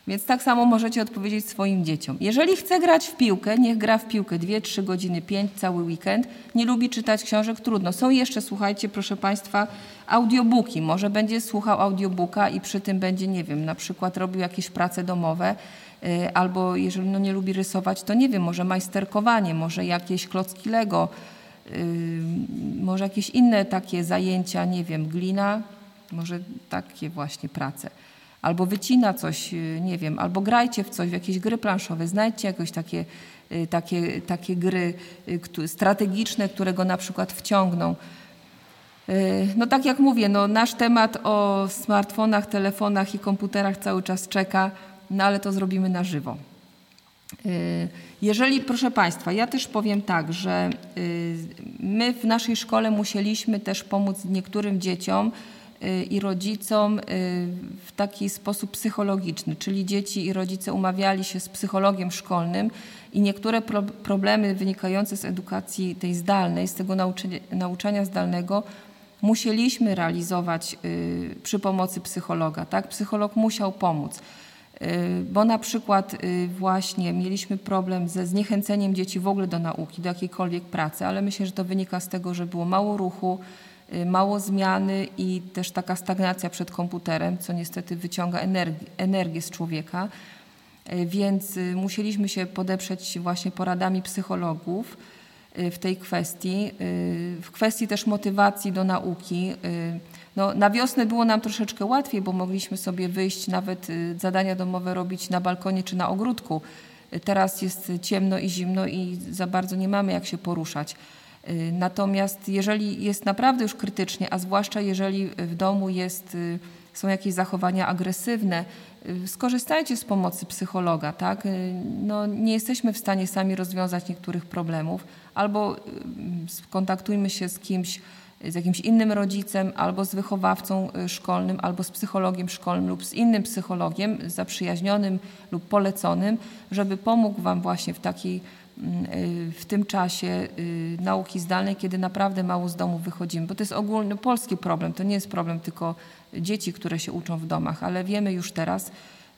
Więc tak samo możecie odpowiedzieć swoim dzieciom. Jeżeli chce grać w piłkę, niech gra w piłkę 2-3 godziny, 5 cały weekend. Nie lubi czytać książek, trudno. Są jeszcze, słuchajcie, proszę Państwa, audiobooki. Może będzie słuchał audiobooka i przy tym będzie, nie wiem, na przykład robił jakieś prace domowe, y, albo jeżeli no, nie lubi rysować, to nie wiem, może majsterkowanie, może jakieś klocki Lego, y, może jakieś inne takie zajęcia, nie wiem, glina, może takie właśnie prace. Albo wycina coś, y, nie wiem, albo grajcie w coś, w jakieś gry planszowe, znajdźcie jakieś takie, y, takie, takie gry y, strategiczne, które go na przykład wciągną. No tak jak mówię, no nasz temat o smartfonach, telefonach i komputerach cały czas czeka, no ale to zrobimy na żywo. Jeżeli, proszę Państwa, ja też powiem tak, że my w naszej szkole musieliśmy też pomóc niektórym dzieciom, i rodzicom y, w taki sposób psychologiczny, czyli dzieci i rodzice umawiali się z psychologiem szkolnym i niektóre pro problemy wynikające z edukacji tej zdalnej, z tego nauczania, zdalnego musieliśmy realizować y, przy pomocy psychologa. Tak? Psycholog musiał pomóc y, bo na przykład właśnie mieliśmy problem ze zniechęceniem dzieci w ogóle do nauki, do jakiejkolwiek pracy, ale myślę, że to wynika z tego, że było mało ruchu, Y, mało zmiany i też taka stagnacja przed komputerem, co niestety wyciąga energię, energię z człowieka. Y, więc y, musieliśmy się podeprzeć właśnie poradami psychologów w tej kwestii. W kwestii też motywacji do nauki. No, na wiosnę było nam troszeczkę łatwiej, bo mogliśmy sobie wyjść, nawet zadania domowe robić na balkonie czy na ogródku Teraz jest ciemno i zimno i za bardzo nie mamy jak się poruszać. Natomiast jeżeli jest naprawdę już krytycznie, a zwłaszcza jeżeli w domu jest, są jakieś zachowania agresywne, skorzystajcie z pomocy psychologa. Tak? No, nie jesteśmy w stanie sami rozwiązać niektórych problemów, albo skontaktujmy się z kimś, z jakimś innym rodzicem, albo z wychowawcą y, szkolnym, albo z psychologiem szkolnym lub z innym psychologiem zaprzyjaźnionym lub poleconym, żeby pomógł Wam właśnie w takiej y, w tym czasie y, nauki zdalnej, kiedy naprawdę mało z domu wychodzimy, bo to jest ogólny polski problem, to nie jest problem tylko dzieci, które się uczą w domach, ale wiemy już teraz,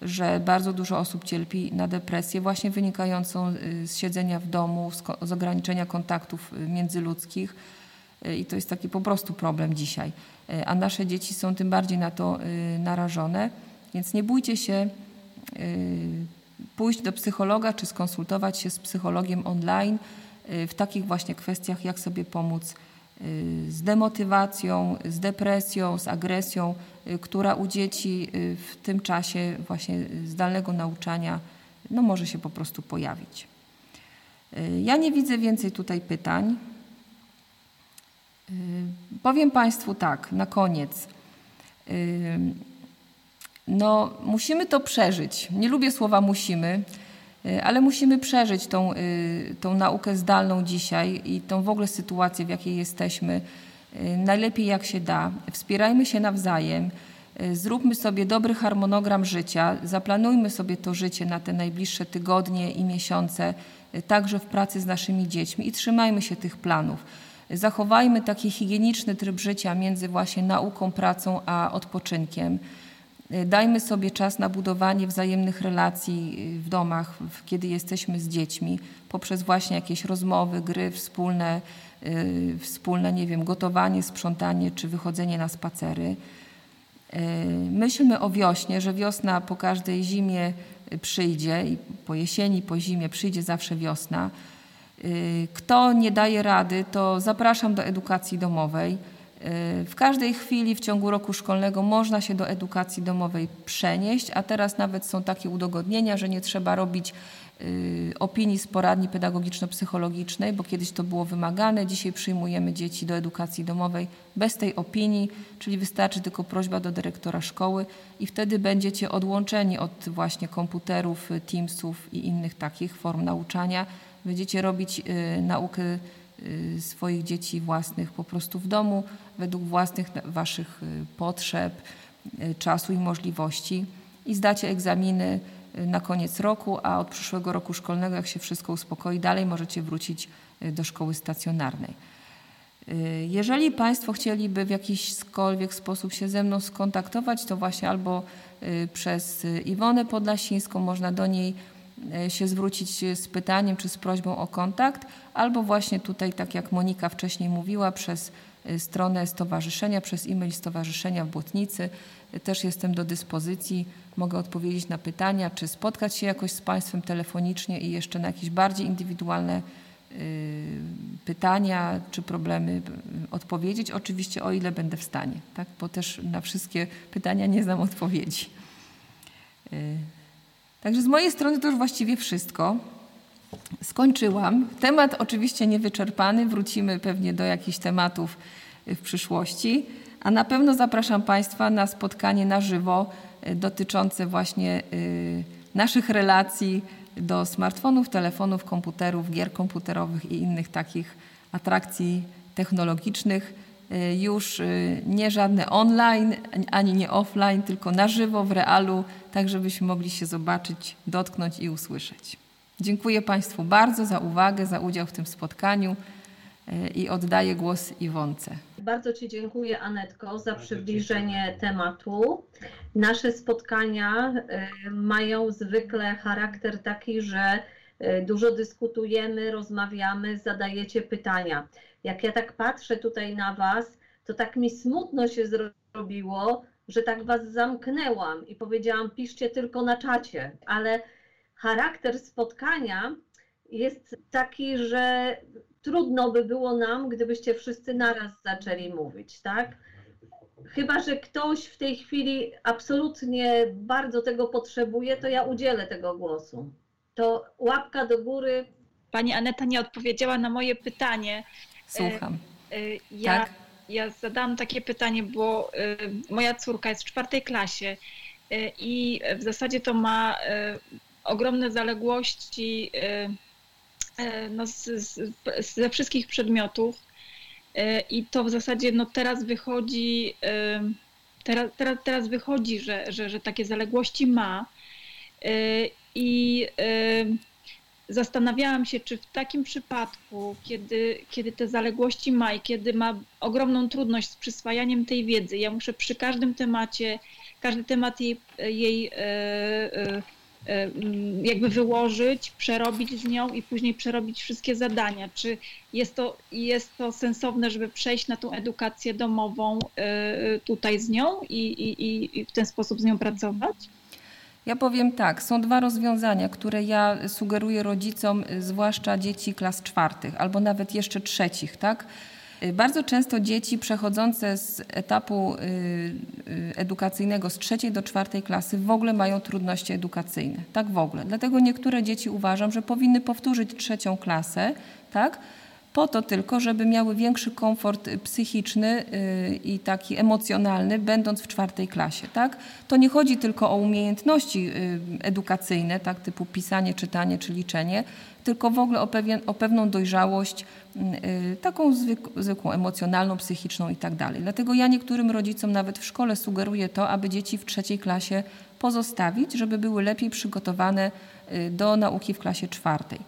że bardzo dużo osób cierpi na depresję właśnie wynikającą z siedzenia w domu, z ograniczenia kontaktów międzyludzkich, i to jest taki po prostu problem dzisiaj. A nasze dzieci są tym bardziej na to y, narażone, więc nie bójcie się y, pójść do psychologa czy skonsultować się z psychologiem online y, w takich właśnie kwestiach, jak sobie pomóc z demotywacją, z depresją, z agresją, która u dzieci w tym czasie właśnie zdalnego nauczania no, może się po prostu pojawić. Ja nie widzę więcej tutaj pytań. Y, powiem Państwu tak, na koniec. Y, no, musimy to przeżyć. Nie lubię słowa musimy, y, ale musimy przeżyć tą, tą naukę zdalną dzisiaj i tą w ogóle sytuację, w jakiej jesteśmy, najlepiej jak się da. Wspierajmy się nawzajem, zróbmy sobie dobry harmonogram życia, zaplanujmy sobie to życie na te najbliższe tygodnie i miesiące, także w pracy z naszymi dziećmi i trzymajmy się tych planów. Zachowajmy taki higieniczny tryb życia między właśnie nauką, pracą a odpoczynkiem. Dajmy sobie czas na budowanie wzajemnych relacji w domach, kiedy jesteśmy z dziećmi, poprzez właśnie jakieś rozmowy, gry wspólne, yy, wspólne, nie wiem, gotowanie, sprzątanie czy wychodzenie na spacery. Myślmy o wiośnie, że wiosna po każdej zimie przyjdzie i po jesieni, po zimie przyjdzie zawsze wiosna. Y, kto nie daje rady, to zapraszam do edukacji domowej. W każdej chwili w ciągu roku szkolnego można się do edukacji domowej przenieść, a teraz nawet są takie udogodnienia, że nie trzeba robić y, opinii z poradni pedagogiczno-psychologicznej, bo kiedyś to było wymagane. Dzisiaj przyjmujemy dzieci do edukacji domowej bez tej opinii, czyli wystarczy tylko prośba do dyrektora szkoły i wtedy będziecie odłączeni od właśnie komputerów, Teamsów i innych takich form nauczania Będziecie robić y, naukę swoich dzieci własnych po prostu w domu, według własnych waszych y, potrzeb, czasu i możliwości i zdacie egzaminy na koniec roku, a od przyszłego roku szkolnego, jak się wszystko uspokoi, dalej możecie wrócić do szkoły stacjonarnej. Jeżeli Państwo chcieliby w jakiśkolwiek sposób się ze mną skontaktować, to właśnie albo przez Iwonę Podlasińską można do niej się zwrócić z pytaniem czy z prośbą o kontakt, albo właśnie tutaj, tak jak Monika wcześniej mówiła, przez e, stronę stowarzyszenia, przez e-mail stowarzyszenia w Błotnicy. E, też jestem do dyspozycji, mogę odpowiedzieć na pytania, czy spotkać się jakoś z Państwem telefonicznie i jeszcze na jakieś bardziej indywidualne pytania czy problemy odpowiedzieć, oczywiście o ile będę w stanie, tak? bo też na wszystkie pytania nie znam odpowiedzi. Także z mojej strony to już właściwie wszystko. Skończyłam. Temat oczywiście niewyczerpany. Wrócimy pewnie do jakichś tematów w przyszłości. A na pewno zapraszam Państwa na spotkanie na żywo e, dotyczące właśnie e, naszych relacji do smartfonów, telefonów, komputerów, gier komputerowych i innych takich atrakcji technologicznych. E, już nie żadne online ani nie offline, tylko na żywo, w realu, tak żebyśmy mogli się zobaczyć, dotknąć i usłyszeć. Dziękuję Państwu bardzo za uwagę, za udział w tym spotkaniu e, i oddaję głos Iwonce. Bardzo Ci dziękuję Anetko za przybliżenie tematu. Nasze spotkania mają zwykle charakter taki, że dużo dyskutujemy, rozmawiamy, zadajecie pytania. Jak ja tak patrzę tutaj na Was, to tak mi smutno się zrobiło, że tak was zamknęłam i powiedziałam, piszcie tylko na czacie, ale charakter spotkania jest taki, że trudno by było nam, gdybyście wszyscy naraz zaczęli mówić, tak? Chyba, że ktoś w tej chwili absolutnie bardzo tego potrzebuje, to ja udzielę tego głosu. to łapka do góry. Pani Aneta nie odpowiedziała na moje pytanie. Słucham. Ja, tak? ja zadałam takie pytanie, bo moja córka jest w czwartej klasie i w zasadzie to ma ogromne zaległości no, z, z, ze wszystkich przedmiotów i to w zasadzie no, teraz wychodzi teraz, teraz, teraz wychodzi, że, że, że takie zaległości ma i zastanawiałam się, czy w takim przypadku, kiedy, kiedy te zaległości ma i kiedy ma ogromną trudność z przyswajaniem tej wiedzy, ja muszę przy każdym temacie, każdy temat jej, jej e, e, e, jakby wyłożyć, przerobić z nią i później przerobić wszystkie zadania. Czy jest to, jest to sensowne, żeby przejść na tą edukację domową tutaj z nią i, i, i w ten sposób z nią pracować? Ja powiem tak, są dwa rozwiązania, które ja sugeruję rodzicom, y, zwłaszcza dzieci klas czwartych albo nawet jeszcze trzecich, tak? Y, bardzo często dzieci przechodzące z etapu y, edukacyjnego z trzeciej do czwartej klasy w ogóle mają trudności edukacyjne. Tak w ogóle. Dlatego niektóre dzieci uważam, że powinny powtórzyć trzecią klasę, tak? Po to tylko, żeby miały większy komfort psychiczny y, i taki emocjonalny, będąc w czwartej klasie. Tak? To nie chodzi tylko o umiejętności y, edukacyjne, tak, typu pisanie, czytanie czy liczenie, tylko w ogóle o, pewien, o pewną dojrzałość, y, taką zwykłą, emocjonalną, psychiczną i tak dalej. Dlatego ja niektórym rodzicom nawet w szkole sugeruję to, aby dzieci w trzeciej klasie pozostawić, żeby były lepiej przygotowane do nauki w klasie czwartej.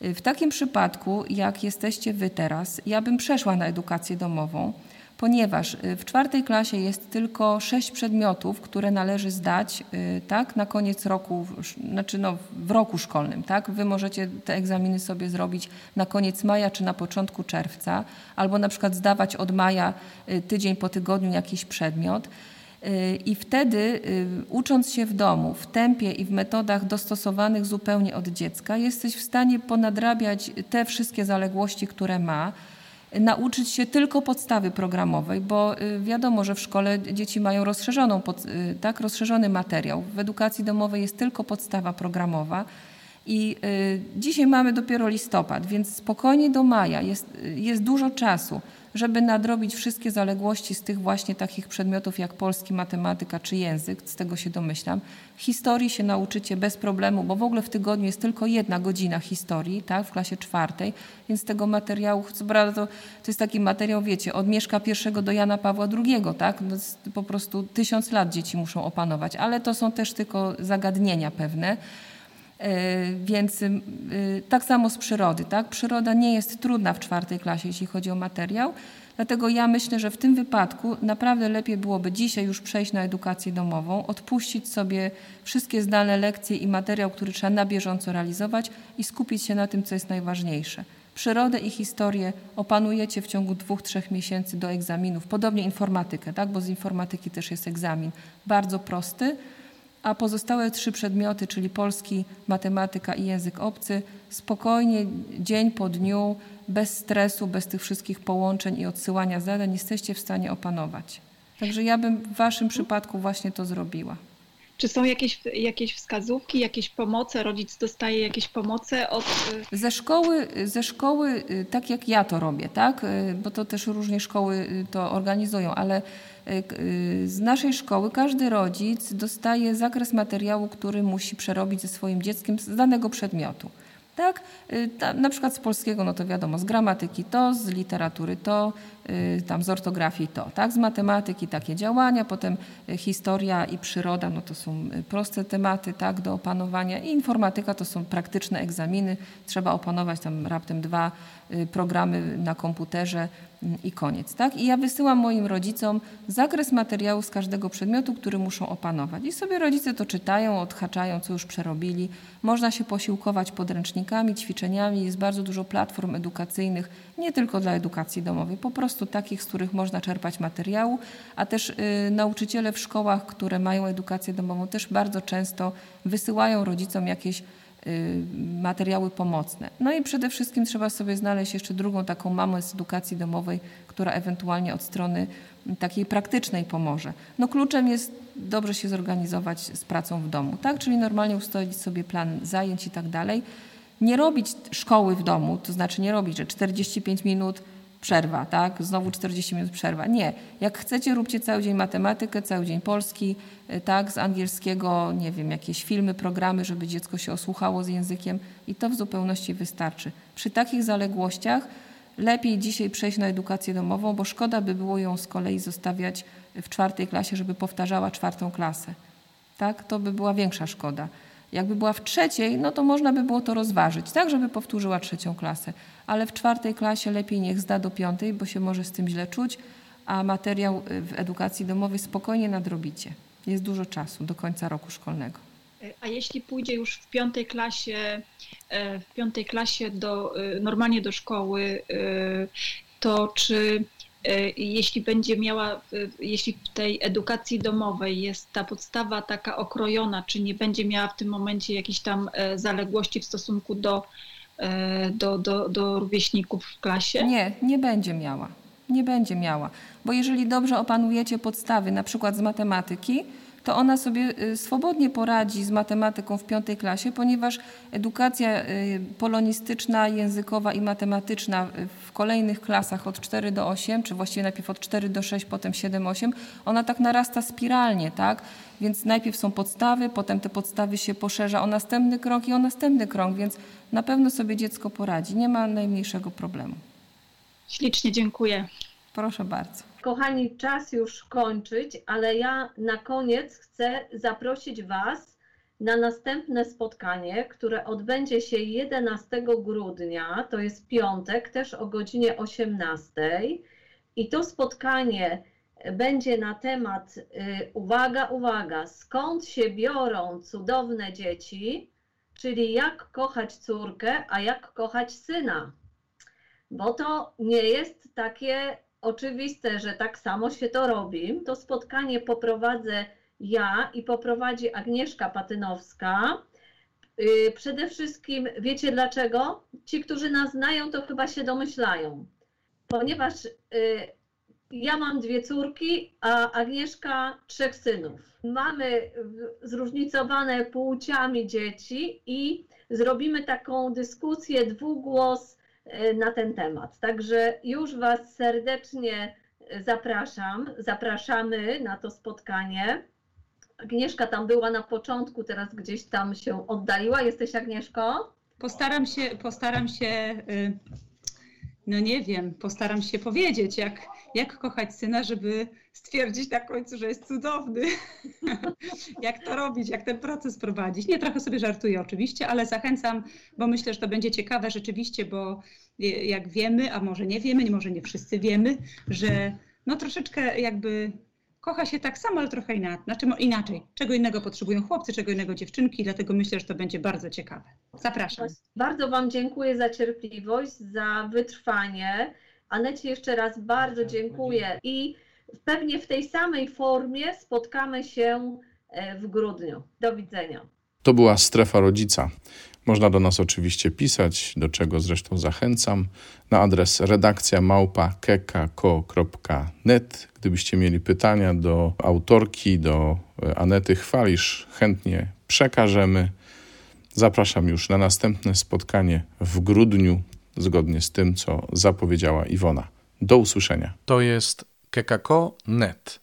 W takim przypadku, jak jesteście Wy teraz, ja bym przeszła na edukację domową, ponieważ y, w czwartej klasie jest tylko sześć przedmiotów, które należy zdać y, tak, na koniec roku, znaczy no, w roku szkolnym. Tak? Wy możecie te egzaminy sobie zrobić na koniec maja czy na początku czerwca, albo na przykład zdawać od maja y, tydzień po tygodniu jakiś przedmiot. I wtedy, y, ucząc się w domu, w tempie i w metodach dostosowanych zupełnie od dziecka, jesteś w stanie ponadrabiać te wszystkie zaległości, które ma, nauczyć się tylko podstawy programowej, bo y, wiadomo, że w szkole dzieci mają rozszerzoną, y, tak, rozszerzony materiał. W edukacji domowej jest tylko podstawa programowa. I dzisiaj mamy dopiero listopad, więc spokojnie do maja jest, jest dużo czasu żeby nadrobić wszystkie zaległości z tych właśnie takich przedmiotów jak polski, matematyka czy język, z tego się domyślam. Historii się nauczycie bez problemu, bo w ogóle w tygodniu jest tylko jedna godzina historii, tak, w klasie czwartej, więc tego materiału, co prawda to, jest taki materiał, wiecie, od Mieszka I do Jana Pawła II, tak, no po prostu tysiąc lat dzieci muszą opanować, ale to są też tylko zagadnienia pewne. E, więc y, tak samo z przyrody. Tak? Przyroda nie jest trudna w czwartej klasie, jeśli chodzi o materiał. Dlatego ja myślę, że w tym wypadku naprawdę lepiej byłoby dzisiaj już przejść na edukację domową, odpuścić sobie wszystkie zdalne lekcje i materiał, który trzeba na bieżąco realizować i skupić się na tym, co jest najważniejsze. Przyrodę i historię opanujecie w ciągu dwóch, trzech miesięcy do egzaminów. Podobnie informatykę, tak? bo z informatyki też jest egzamin bardzo prosty, a pozostałe trzy przedmioty, czyli polski, matematyka i język obcy, spokojnie, dzień po dniu, bez stresu, bez tych wszystkich połączeń i odsyłania zadań, jesteście w stanie opanować. Także ja bym w Waszym przypadku właśnie to zrobiła. Czy są jakieś, jakieś wskazówki, jakieś pomoce? Rodzic dostaje jakieś pomoce od. Y, ze szkoły, ze szkoły, y, tak jak ja to robię, tak? Y, bo to też różnie szkoły to organizują, ale z naszej szkoły każdy rodzic dostaje zakres materiału, który musi przerobić ze swoim dzieckiem z danego przedmiotu. Tak? na przykład z polskiego, no to wiadomo, z gramatyki to, z literatury to, Y, tam z ortografii to, tak? Z matematyki takie działania, potem y, historia i przyroda, no to są y, proste tematy, tak, do opanowania i informatyka to są praktyczne egzaminy, trzeba opanować tam raptem dwa programy na komputerze i koniec, tak? I ja wysyłam moim rodzicom zakres materiału z każdego przedmiotu, który muszą opanować. I sobie rodzice to czytają, odhaczają, co już przerobili. Można się posiłkować podręcznikami, ćwiczeniami, jest bardzo dużo platform edukacyjnych, nie tylko dla edukacji domowej, po prostu prostu takich, z których można czerpać materiału, a też y, nauczyciele w szkołach, które mają edukację domową, też bardzo często wysyłają rodzicom jakieś materiały pomocne. No i przede wszystkim trzeba sobie znaleźć jeszcze drugą taką mamę z edukacji domowej, która ewentualnie od strony takiej praktycznej pomoże. No kluczem jest dobrze się zorganizować z pracą w domu, tak? Czyli normalnie ustalić sobie plan zajęć i tak dalej. Nie robić szkoły w domu, to znaczy nie robić, że 45 minut przerwa, tak? Znowu 40 minut przerwa. Nie. Jak chcecie, róbcie cały dzień matematykę, cały dzień polski, y, tak? Z angielskiego, nie wiem, jakieś filmy, programy, żeby dziecko się osłuchało z językiem i to w zupełności wystarczy. Przy takich zaległościach lepiej dzisiaj przejść na edukację domową, bo szkoda by było ją z kolei zostawiać w czwartej klasie, żeby powtarzała czwartą klasę. Tak? To by była większa szkoda. Jakby była w trzeciej, no to można by było to rozważyć, tak, żeby powtórzyła trzecią klasę. Ale w czwartej klasie lepiej niech zda do piątej, bo się może z tym źle czuć, a materiał w edukacji domowej spokojnie nadrobicie. Jest dużo czasu do końca roku szkolnego. A jeśli pójdzie już w piątej klasie, e, w piątej klasie do, e, normalnie do szkoły, e, to czy jeśli będzie miała, jeśli w tej edukacji domowej jest ta podstawa taka okrojona, czy nie będzie miała w tym momencie jakichś tam zaległości w stosunku do, do, do, do rówieśników w klasie? Nie, nie będzie miała. Nie będzie miała. Bo jeżeli dobrze opanujecie podstawy, na przykład z matematyki, to ona sobie y, swobodnie poradzi z matematyką w piątej klasie, ponieważ edukacja y, polonistyczna, językowa i matematyczna w kolejnych klasach od 4 do 8, czy właściwie najpierw od 4 do 6, potem 7-8, ona tak narasta spiralnie, tak? Więc najpierw są podstawy, potem te podstawy się poszerza o następny krok i o następny krok, więc na pewno sobie dziecko poradzi. Nie ma najmniejszego problemu. Ślicznie dziękuję. Proszę bardzo. Kochani, czas już kończyć, ale ja na koniec chcę zaprosić Was na następne spotkanie, które odbędzie się 11 grudnia, to jest piątek, też o godzinie 18. I to spotkanie będzie na temat, y, uwaga, uwaga, skąd się biorą cudowne dzieci, czyli jak kochać córkę, a jak kochać syna. Bo to nie jest takie oczywiste, że tak samo się to robi. To spotkanie poprowadzę ja i poprowadzi Agnieszka Patynowska. Y, przede wszystkim wiecie dlaczego? Ci, którzy nas znają, to chyba się domyślają. Ponieważ y, ja mam dwie córki, a Agnieszka trzech synów. Mamy zróżnicowane płciami dzieci i zrobimy taką dyskusję dwugłos na ten temat. Także już Was serdecznie zapraszam, zapraszamy na to spotkanie. Agnieszka tam była na początku, teraz gdzieś tam się oddaliła. Jesteś Agnieszko? Postaram się, postaram się, y, no nie wiem, postaram się powiedzieć, jak, jak kochać syna, żeby stwierdzić na końcu, że jest cudowny. jak to robić, jak ten proces prowadzić. Nie, trochę sobie żartuję oczywiście, ale zachęcam, bo myślę, że to będzie ciekawe rzeczywiście, bo jak wiemy, a może nie wiemy, może nie wszyscy wiemy, że no troszeczkę jakby kocha się tak samo, ale trochę inaczej. Znaczy inaczej. Czego innego potrzebują chłopcy, czego innego dziewczynki, dlatego myślę, że to będzie bardzo ciekawe. Zapraszam. Bardzo Wam dziękuję za cierpliwość, za wytrwanie. Anecie jeszcze raz bardzo dziękuję i pewnie w tej samej formie spotkamy się e, w grudniu. Do widzenia. To była strefa rodzica. Można do nas oczywiście pisać, do czego zresztą zachęcam, na adres redakcja małpa Gdybyście mieli pytania do autorki, do e, Anety Chwalisz, chętnie przekażemy. Zapraszam już na następne spotkanie w grudniu, zgodnie z tym, co zapowiedziała Iwona. Do usłyszenia. To jest kekako.net